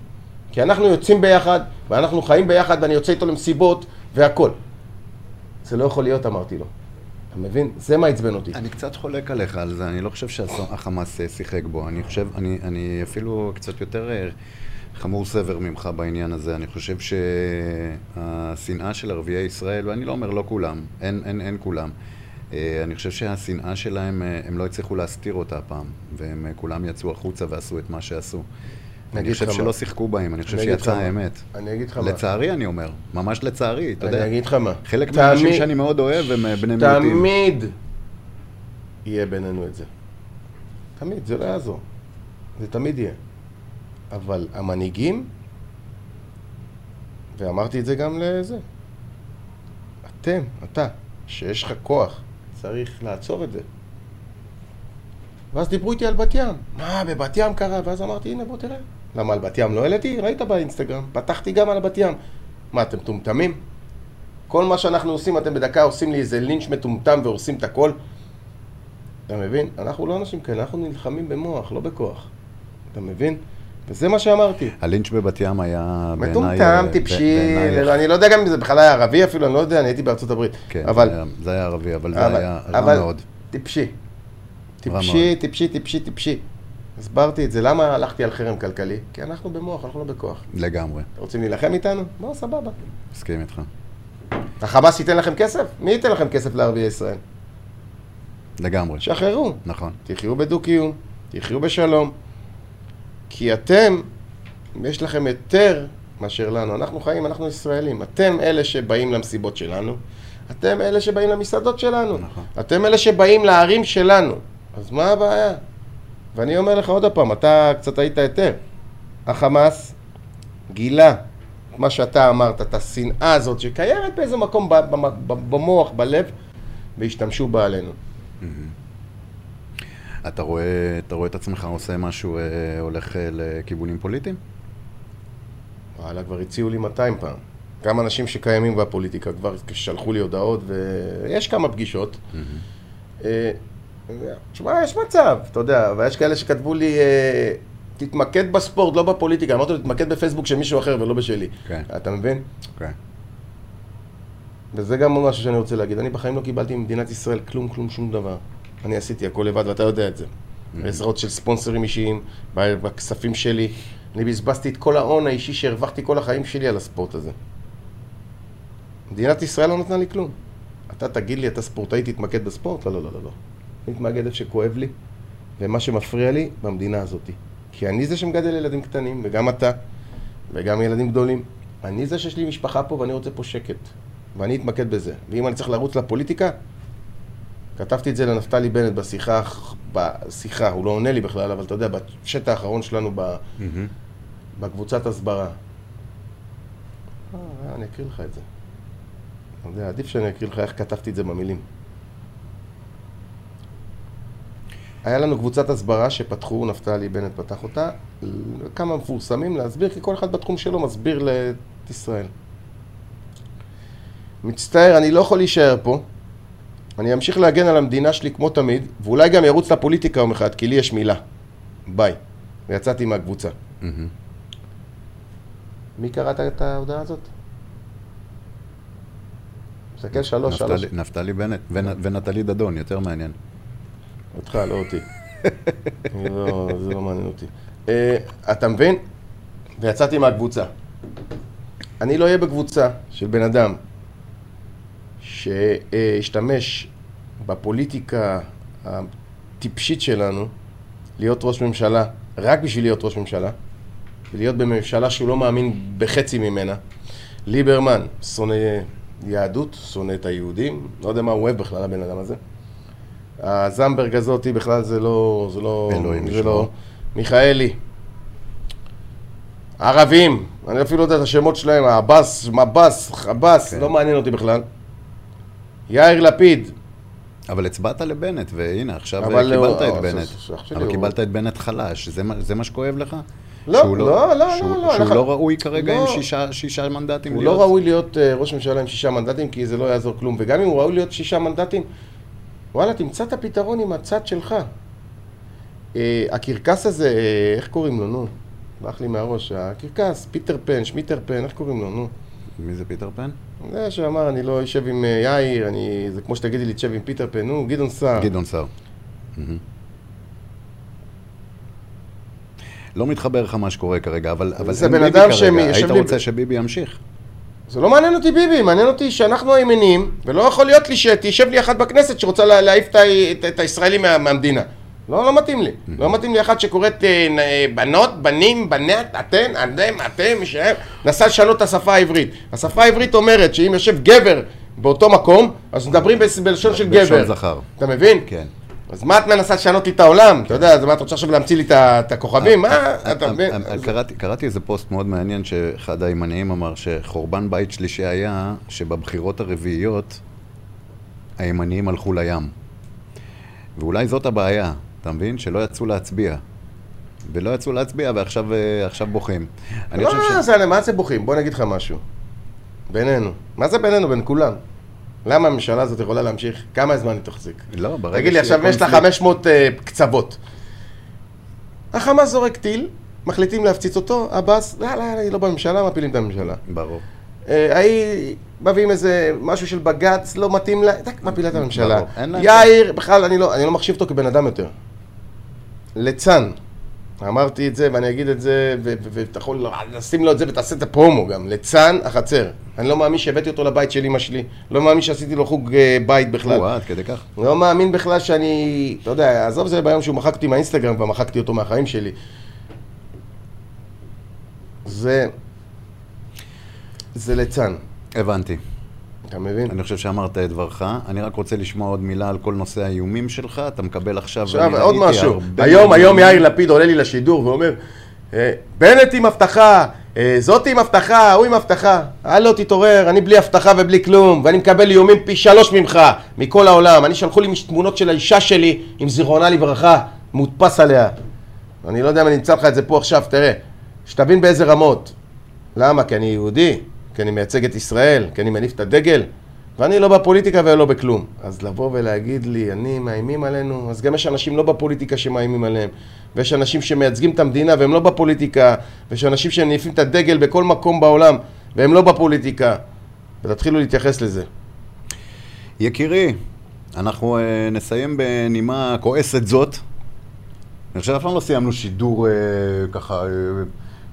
כי אנחנו יוצאים ביחד, ואנחנו חיים ביחד, ואני יוצא איתו למסיבות, והכל. זה לא יכול להיות, אמרתי לו. אתה מבין? זה מה עצבן אותי. אני קצת חולק עליך על זה, אני לא חושב שהחמאס אה, שיחק בו. אני חושב, אני, אני אפילו קצת יותר אה, חמור סבר ממך בעניין הזה. אני חושב שהשנאה של ערביי ישראל, ואני לא אומר לא כולם, אין, אין, אין כולם. אה, אני חושב שהשנאה שלהם, אה, הם לא הצליחו להסתיר אותה הפעם, והם אה, כולם יצאו החוצה ועשו את מה שעשו. אני חושב שלא. שיחקו בהם, אני חושב מה. האמת. אני אגיד לך מה. לצערי אני אומר, ממש לצערי, אתה יודע. אני אגיד לך מה. חלק מהאנשים שאני מאוד אוהב הם בני מיעוטים. תמיד יהיה בינינו את זה. תמיד, זה לא יעזור. זה תמיד יהיה. אבל המנהיגים, ואמרתי את זה גם לזה, אתם, אתה, שיש לך כוח, צריך לעצור את זה. ואז דיברו איתי על בת ים. מה, בבת ים קרה? ואז אמרתי, הנה, בוא תראה. למה על בת ים לא העליתי? ראית באינסטגרם. פתחתי גם על בת ים. מה, אתם מטומטמים? כל מה שאנחנו עושים, אתם בדקה עושים לי איזה לינץ' מטומטם והורסים את הכל. אתה מבין? אנחנו לא אנשים כאלה, אנחנו נלחמים במוח, לא בכוח. אתה מבין? וזה מה שאמרתי. הלינץ' בבת ים היה בעיניי... מטומטם, אה, טיפשי, אני לא יודע גם אם זה בכלל היה ערבי אפילו, אני לא יודע, אני הייתי בארצות הברית. כן, אבל, זה היה- ערבי, אבל זה היה רע מאוד. טיפשי. טיפשי. טיפשי, טיפשי, טיפשי. הסברתי את זה, למה הלכתי על חרם כלכלי? כי אנחנו במוח, אנחנו לא בכוח. לגמרי, רוצים להילחם איתנו? בואו, סבבה. מסכים איתך. החמאס ייתן לכם כסף? מי ייתן לכם כסף לערביי ישראל? לגמרי, שחררו. נכון. תחיו בדו-קיום, תחיו בשלום. כי אתם, יש לכם יותר מאשר לנו. אנחנו חיים, אנחנו ישראלים. אתם אלה שבאים למסיבות שלנו, אתם אלה שבאים למסעדות שלנו, נכון. אתם אלה שבאים לערים שלנו. אז מה הבעיה? ואני אומר לך עוד פעם, אתה קצת היית היתר. החמאס גילה את מה שאתה אמרת, את השנאה הזאת שקיימת באיזה מקום במוח, בלב, והשתמשו בה עלינו. אתה רואה, אתה רואה את עצמך עושה משהו, אה, הולך אה, לכיוונים פוליטיים? וואלה, כבר הציעו לי 200 פעם. גם אנשים שקיימים בפוליטיקה כבר שלחו לי הודעות, ויש כמה פגישות. אה, תשמע, יש מצב, אתה יודע, ויש כאלה שכתבו לי, אה, תתמקד בספורט, לא בפוליטיקה. אמרתי לו, תתמקד בפייסבוק של מישהו אחר ולא בשלי. כן. אתה מבין? כן. וזה גם משהו שאני רוצה להגיד. אני בחיים לא קיבלתי ממדינת ישראל כלום, כלום, שום דבר. אני עשיתי הכל לבד, ואתה יודע את זה. בעזרות של ספונסרים אישיים, בכספים שלי. אני בזבזתי את כל ההון האישי שהרווחתי כל החיים שלי על הספורט הזה. מדינת ישראל לא נתנה לי כלום. אתה תגיד לי, אתה ספורטאי, תתמקד בספורט? לא, לא, לא, לא. לא. אני מתמקד איפה שכואב לי, ומה שמפריע לי במדינה הזאת. כי אני זה שמגדל ילדים קטנים, וגם אתה, וגם ילדים גדולים. אני זה שיש לי משפחה פה ואני רוצה פה שקט. ואני אתמקד בזה. ואם אני צריך לרוץ לפוליטיקה, כתבתי את זה לנפתלי בנט בשיחה, בשיחה, הוא לא עונה לי בכלל, אבל אתה יודע, בשט האחרון שלנו ב, מהמם. בקבוצת הסברה. אה, אני אקריא לך את זה. אתה יודע, עדיף שאני אקריא לך איך כתבתי את זה במילים. היה לנו קבוצת הסברה שפתחו, נפתלי בנט פתח אותה, כמה מפורסמים להסביר, כי כל אחד בתחום שלו מסביר את ישראל. מצטער, אני לא יכול להישאר פה. אני אמשיך להגן על המדינה שלי כמו תמיד, ואולי גם ירוץ לפוליטיקה יום אחד, כי לי יש מילה. ביי. ויצאתי מהקבוצה. מי קראת את ההודעה הזאת? מסתכל שלוש, שלוש. נפתלי- בנט ונ- ונטלי דדון, יותר מעניין. אותך, לא אותי. לא, זה לא מעניין אותי. אה, אתה מבין? ויצאתי מהקבוצה. אני לא אהיה בקבוצה של בן אדם שהשתמש בפוליטיקה הטיפשית שלנו להיות ראש ממשלה, רק בשביל להיות ראש ממשלה, ולהיות בממשלה שהוא לא מאמין בחצי ממנה. ליברמן שונא יהדות, שונא את היהודים, לא יודע מה הוא אוהב בכלל, הבן אדם הזה. הזמברג הזאתי בכלל זה לא... זה לא... אלוהים זה. לא... מיכאלי. ערבים, אני אפילו לא יודע את השמות שלהם, עבאס, מבאס, עבאס, כן. לא מעניין אותי בכלל. יאיר לפיד, אבל הצבעת לבנט, והנה, עכשיו קיבלת הוא- את אה, בנט. אבל הוא- קיבלת את בנט חלש, זה זה מה שכואב לך? לא, שהוא לא, לא, שהוא- לא, לא, שהוא אנחנו- לא ראוי כרגע עם לא. שישה- שישה מנדטים הוא להיות? לא ראוי להיות אה, ראש ממשלה עם שישה מנדטים, כי זה לא יעזור כלום. וגם אם הוא ראוי להיות שישה מנדטים, וואלה, תמצא את הפתרון עם הצד שלך. אה, הקרקס הזה, אה, איך קוראים לו, נו? ברח לי מהראש. הקרקס, פיטר פן, שמיטר פן, איך קוראים לו, נו? מי זה פיטר פן? זה שאמר, אני לא אשב עם אה, יאיר, אני... זה כמו שתגידי לי, תשב עם פיטר פן, נו, גדעון סער. גדעון סער. מהמם. לא מתחבר לך מה שקורה כרגע, אבל אבל זה בן אדם היית רוצה שביבי ימשיך. זה לא מעניין אותי ביבי, מעניין אותי שאנחנו הימנים, ולא יכול להיות לי שתשב לי אחת בכנסת שרוצה לה- להעיף את הישראלים מה- מהמדינה. לא, לא מתאים לי. לא מתאים לי אחת שקוראת אה, אה, בנות, בנים, בנת, אתן, אתם, אתם, שהם, נסה לשנות את השפה העברית. השפה העברית אומרת שאם יושב גבר באותו מקום, אז מדברים בלשון של בלשון גבר. זכר. אתה מבין? כן. אז מה את מנסה לשנות לי את העולם? אתה יודע, אז מה את רוצה עכשיו להמציא לי את הכוכבים? מה? אתה מבין? אה, אה, קראתי- קראתי איזה פוסט מאוד מעניין שאחד הימניים אמר שחורבן בית שלישי היה שבבחירות הרביעיות הימניים הלכו לים. ואולי זאת הבעיה, אתה מבין? שלא יצאו להצביע. ולא יצאו להצביע ועכשיו אה, בוחים. אני חושב מה ש... מה זה בוכים? בוא אני אגיד לך משהו. בינינו. מה זה בינינו? בין כולם. למה הממשלה הזאת יכולה להמשיך? כמה זמן היא תחזיק? לא, ברגע תגיד לי, עכשיו יש לה קונפליקט- 500 אה, קצוות. החמאס זורק טיל, מחליטים להפציץ אותו, עבאס, יאללה, יאללה, היא לא בממשלה, מפילים את הממשלה. ברור. אה, ההיא, מביאים איזה משהו של בג"ץ, לא מתאים לה, טק, מפילה את הממשלה. יאיר, בכלל, אני לא, אני לא מחשיב אותו כבן אדם יותר. ליצן. אמרתי את זה ואני אגיד את זה, ואתה יכול לשים לו את זה ותעשה את הפרומו גם. ליצן החצר. אני לא מאמין שהבאתי אותו לבית של אמא שלי. לא מאמין שעשיתי לו חוג אה, בית בכלל. או, עד כדי כך. לא מאמין בכלל שאני, אתה יודע, עזוב זה ביום שהוא מחק אותי מהאינסטגרם, כבר מחקתי אותו מהחיים שלי. זה... זה ליצן, הבנתי. אתה מבין? אני חושב שאמרת את דברך. אני רק רוצה לשמוע עוד מילה על כל נושא האיומים שלך. אתה מקבל עכשיו... עכשיו, עוד משהו. היום, היום. יאיר לפיד עולה לי לשידור ואומר, "אה, בנט עם הבטחה, אה, זאתי עם הבטחה, הוא עם הבטחה. הלו, תתעורר, אני בלי הבטחה ובלי כלום, ואני מקבל איומים פי שלוש ממך, מכל העולם. אני שלחו לי תמונות של האישה שלי, עם זיכרונה לברכה, מודפס עליה. אני לא יודע אם אני אמצא לך את זה פה עכשיו, תראה. שתבין באיזה רמות. למה? כי אני יהודי, כי אני מייצג את ישראל, כי אני מניף את הדגל, ואני לא בפוליטיקה ולא בכלום. אז לבוא ולהגיד לי, אני, מאיימים עלינו, אז גם יש אנשים לא בפוליטיקה שמאיימים עליהם, ויש אנשים שמייצגים את המדינה והם לא בפוליטיקה, ויש אנשים שמניפים את הדגל בכל מקום בעולם, והם לא בפוליטיקה. ותתחילו להתייחס לזה. יקירי, אנחנו אה, נסיים בנימה כועסת זאת. אני חושב אף פעם לא סיימנו שידור אה, ככה אה,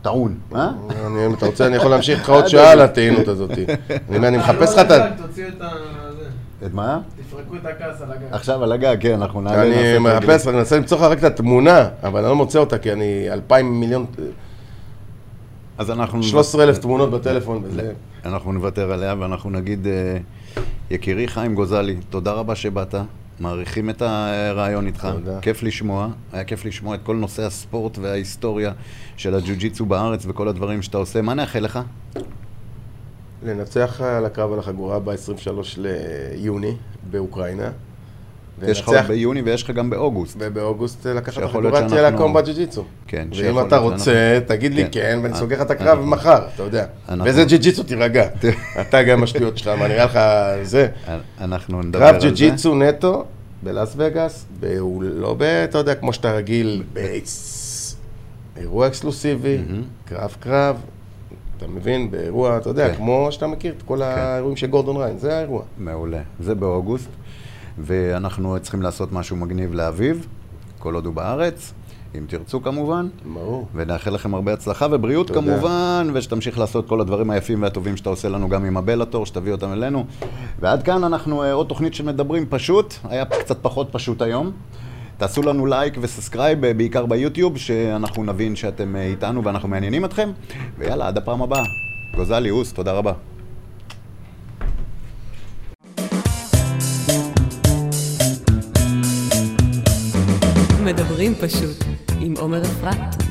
טעון, אה? אני, אם אתה רוצה, אני יכול להמשיך איתך עוד שעה על הטעינות הזאת. אני, אני מחפש לך את ה... תוציאו את ה... זה. את מה? תפרקו את הכעס על הגג. עכשיו על הגג, כן, אנחנו נעלה... אני. מחפש, אני מנסה למצוא לך רק את התמונה, אבל אני לא מוצא אותה כי אני אלפיים מיליון, אז אנחנו... 13 אלף תמונות בטלפון. אנחנו נוותר עליה ואנחנו נגיד, אה, יקירי חיים גוזלי, תודה רבה שבאת. מעריכים את הרעיון איתך, תודה. כיף לשמוע, היה כיף לשמוע את כל נושא הספורט וההיסטוריה של הג'ו-ג'יצו בארץ וכל הדברים שאתה עושה. מה נאחל לך? לנצח על הקרב על החגורה ב-23 ליוני באוקראינה. יש לך עוד ביוני ויש לך גם באוגוסט. ובאוגוסט לקחת את תהיה שאנחנו- לקום בג'ו-ג'יצו. כן, ואם אתה רוצה, תגיד לי כן. כן, ואני אה, סוגר לך את הקרב מחר, אתה יודע. וזה ג'ו-ג'יצו, תירגע. אתה גם השטויות שלך, מה נראה לך זה? אנחנו נדבר קרב על זה. ג'ו-ג'יצו נטו בלאס וגאס, הוא לא ב... אתה יודע, כמו שאתה רגיל, באירוע אקסקלוסיבי, קרב קרב, אתה מבין, באירוע, אתה יודע, כן. כמו שאתה מכיר, את כל האירועים של גורדון ריין, זה האירוע. מעולה. זה באוגוסט, ואנחנו צריכים לעשות משהו מגניב לאביב, כל עוד הוא בארץ, אם תרצו כמובן. ברור. ונאחל לכם הרבה הצלחה ובריאות תודה. כמובן, ושתמשיך לעשות כל הדברים היפים והטובים שאתה עושה לנו גם עם הבלאטור, שתביא אותם אלינו. ועד כאן אנחנו, אה, עוד תוכנית שמדברים פשוט, היה קצת פחות פשוט היום. תעשו לנו like ו subscribe, אה, בעיקר ביוטיוב, שאנחנו נבין שאתם אה, איתנו ואנחנו מעניינים אתכם. ויאללה, עד הפעם הבאה. גוזלי, אוס, תודה רבה. מדברים פשוט עם עומר אפרת.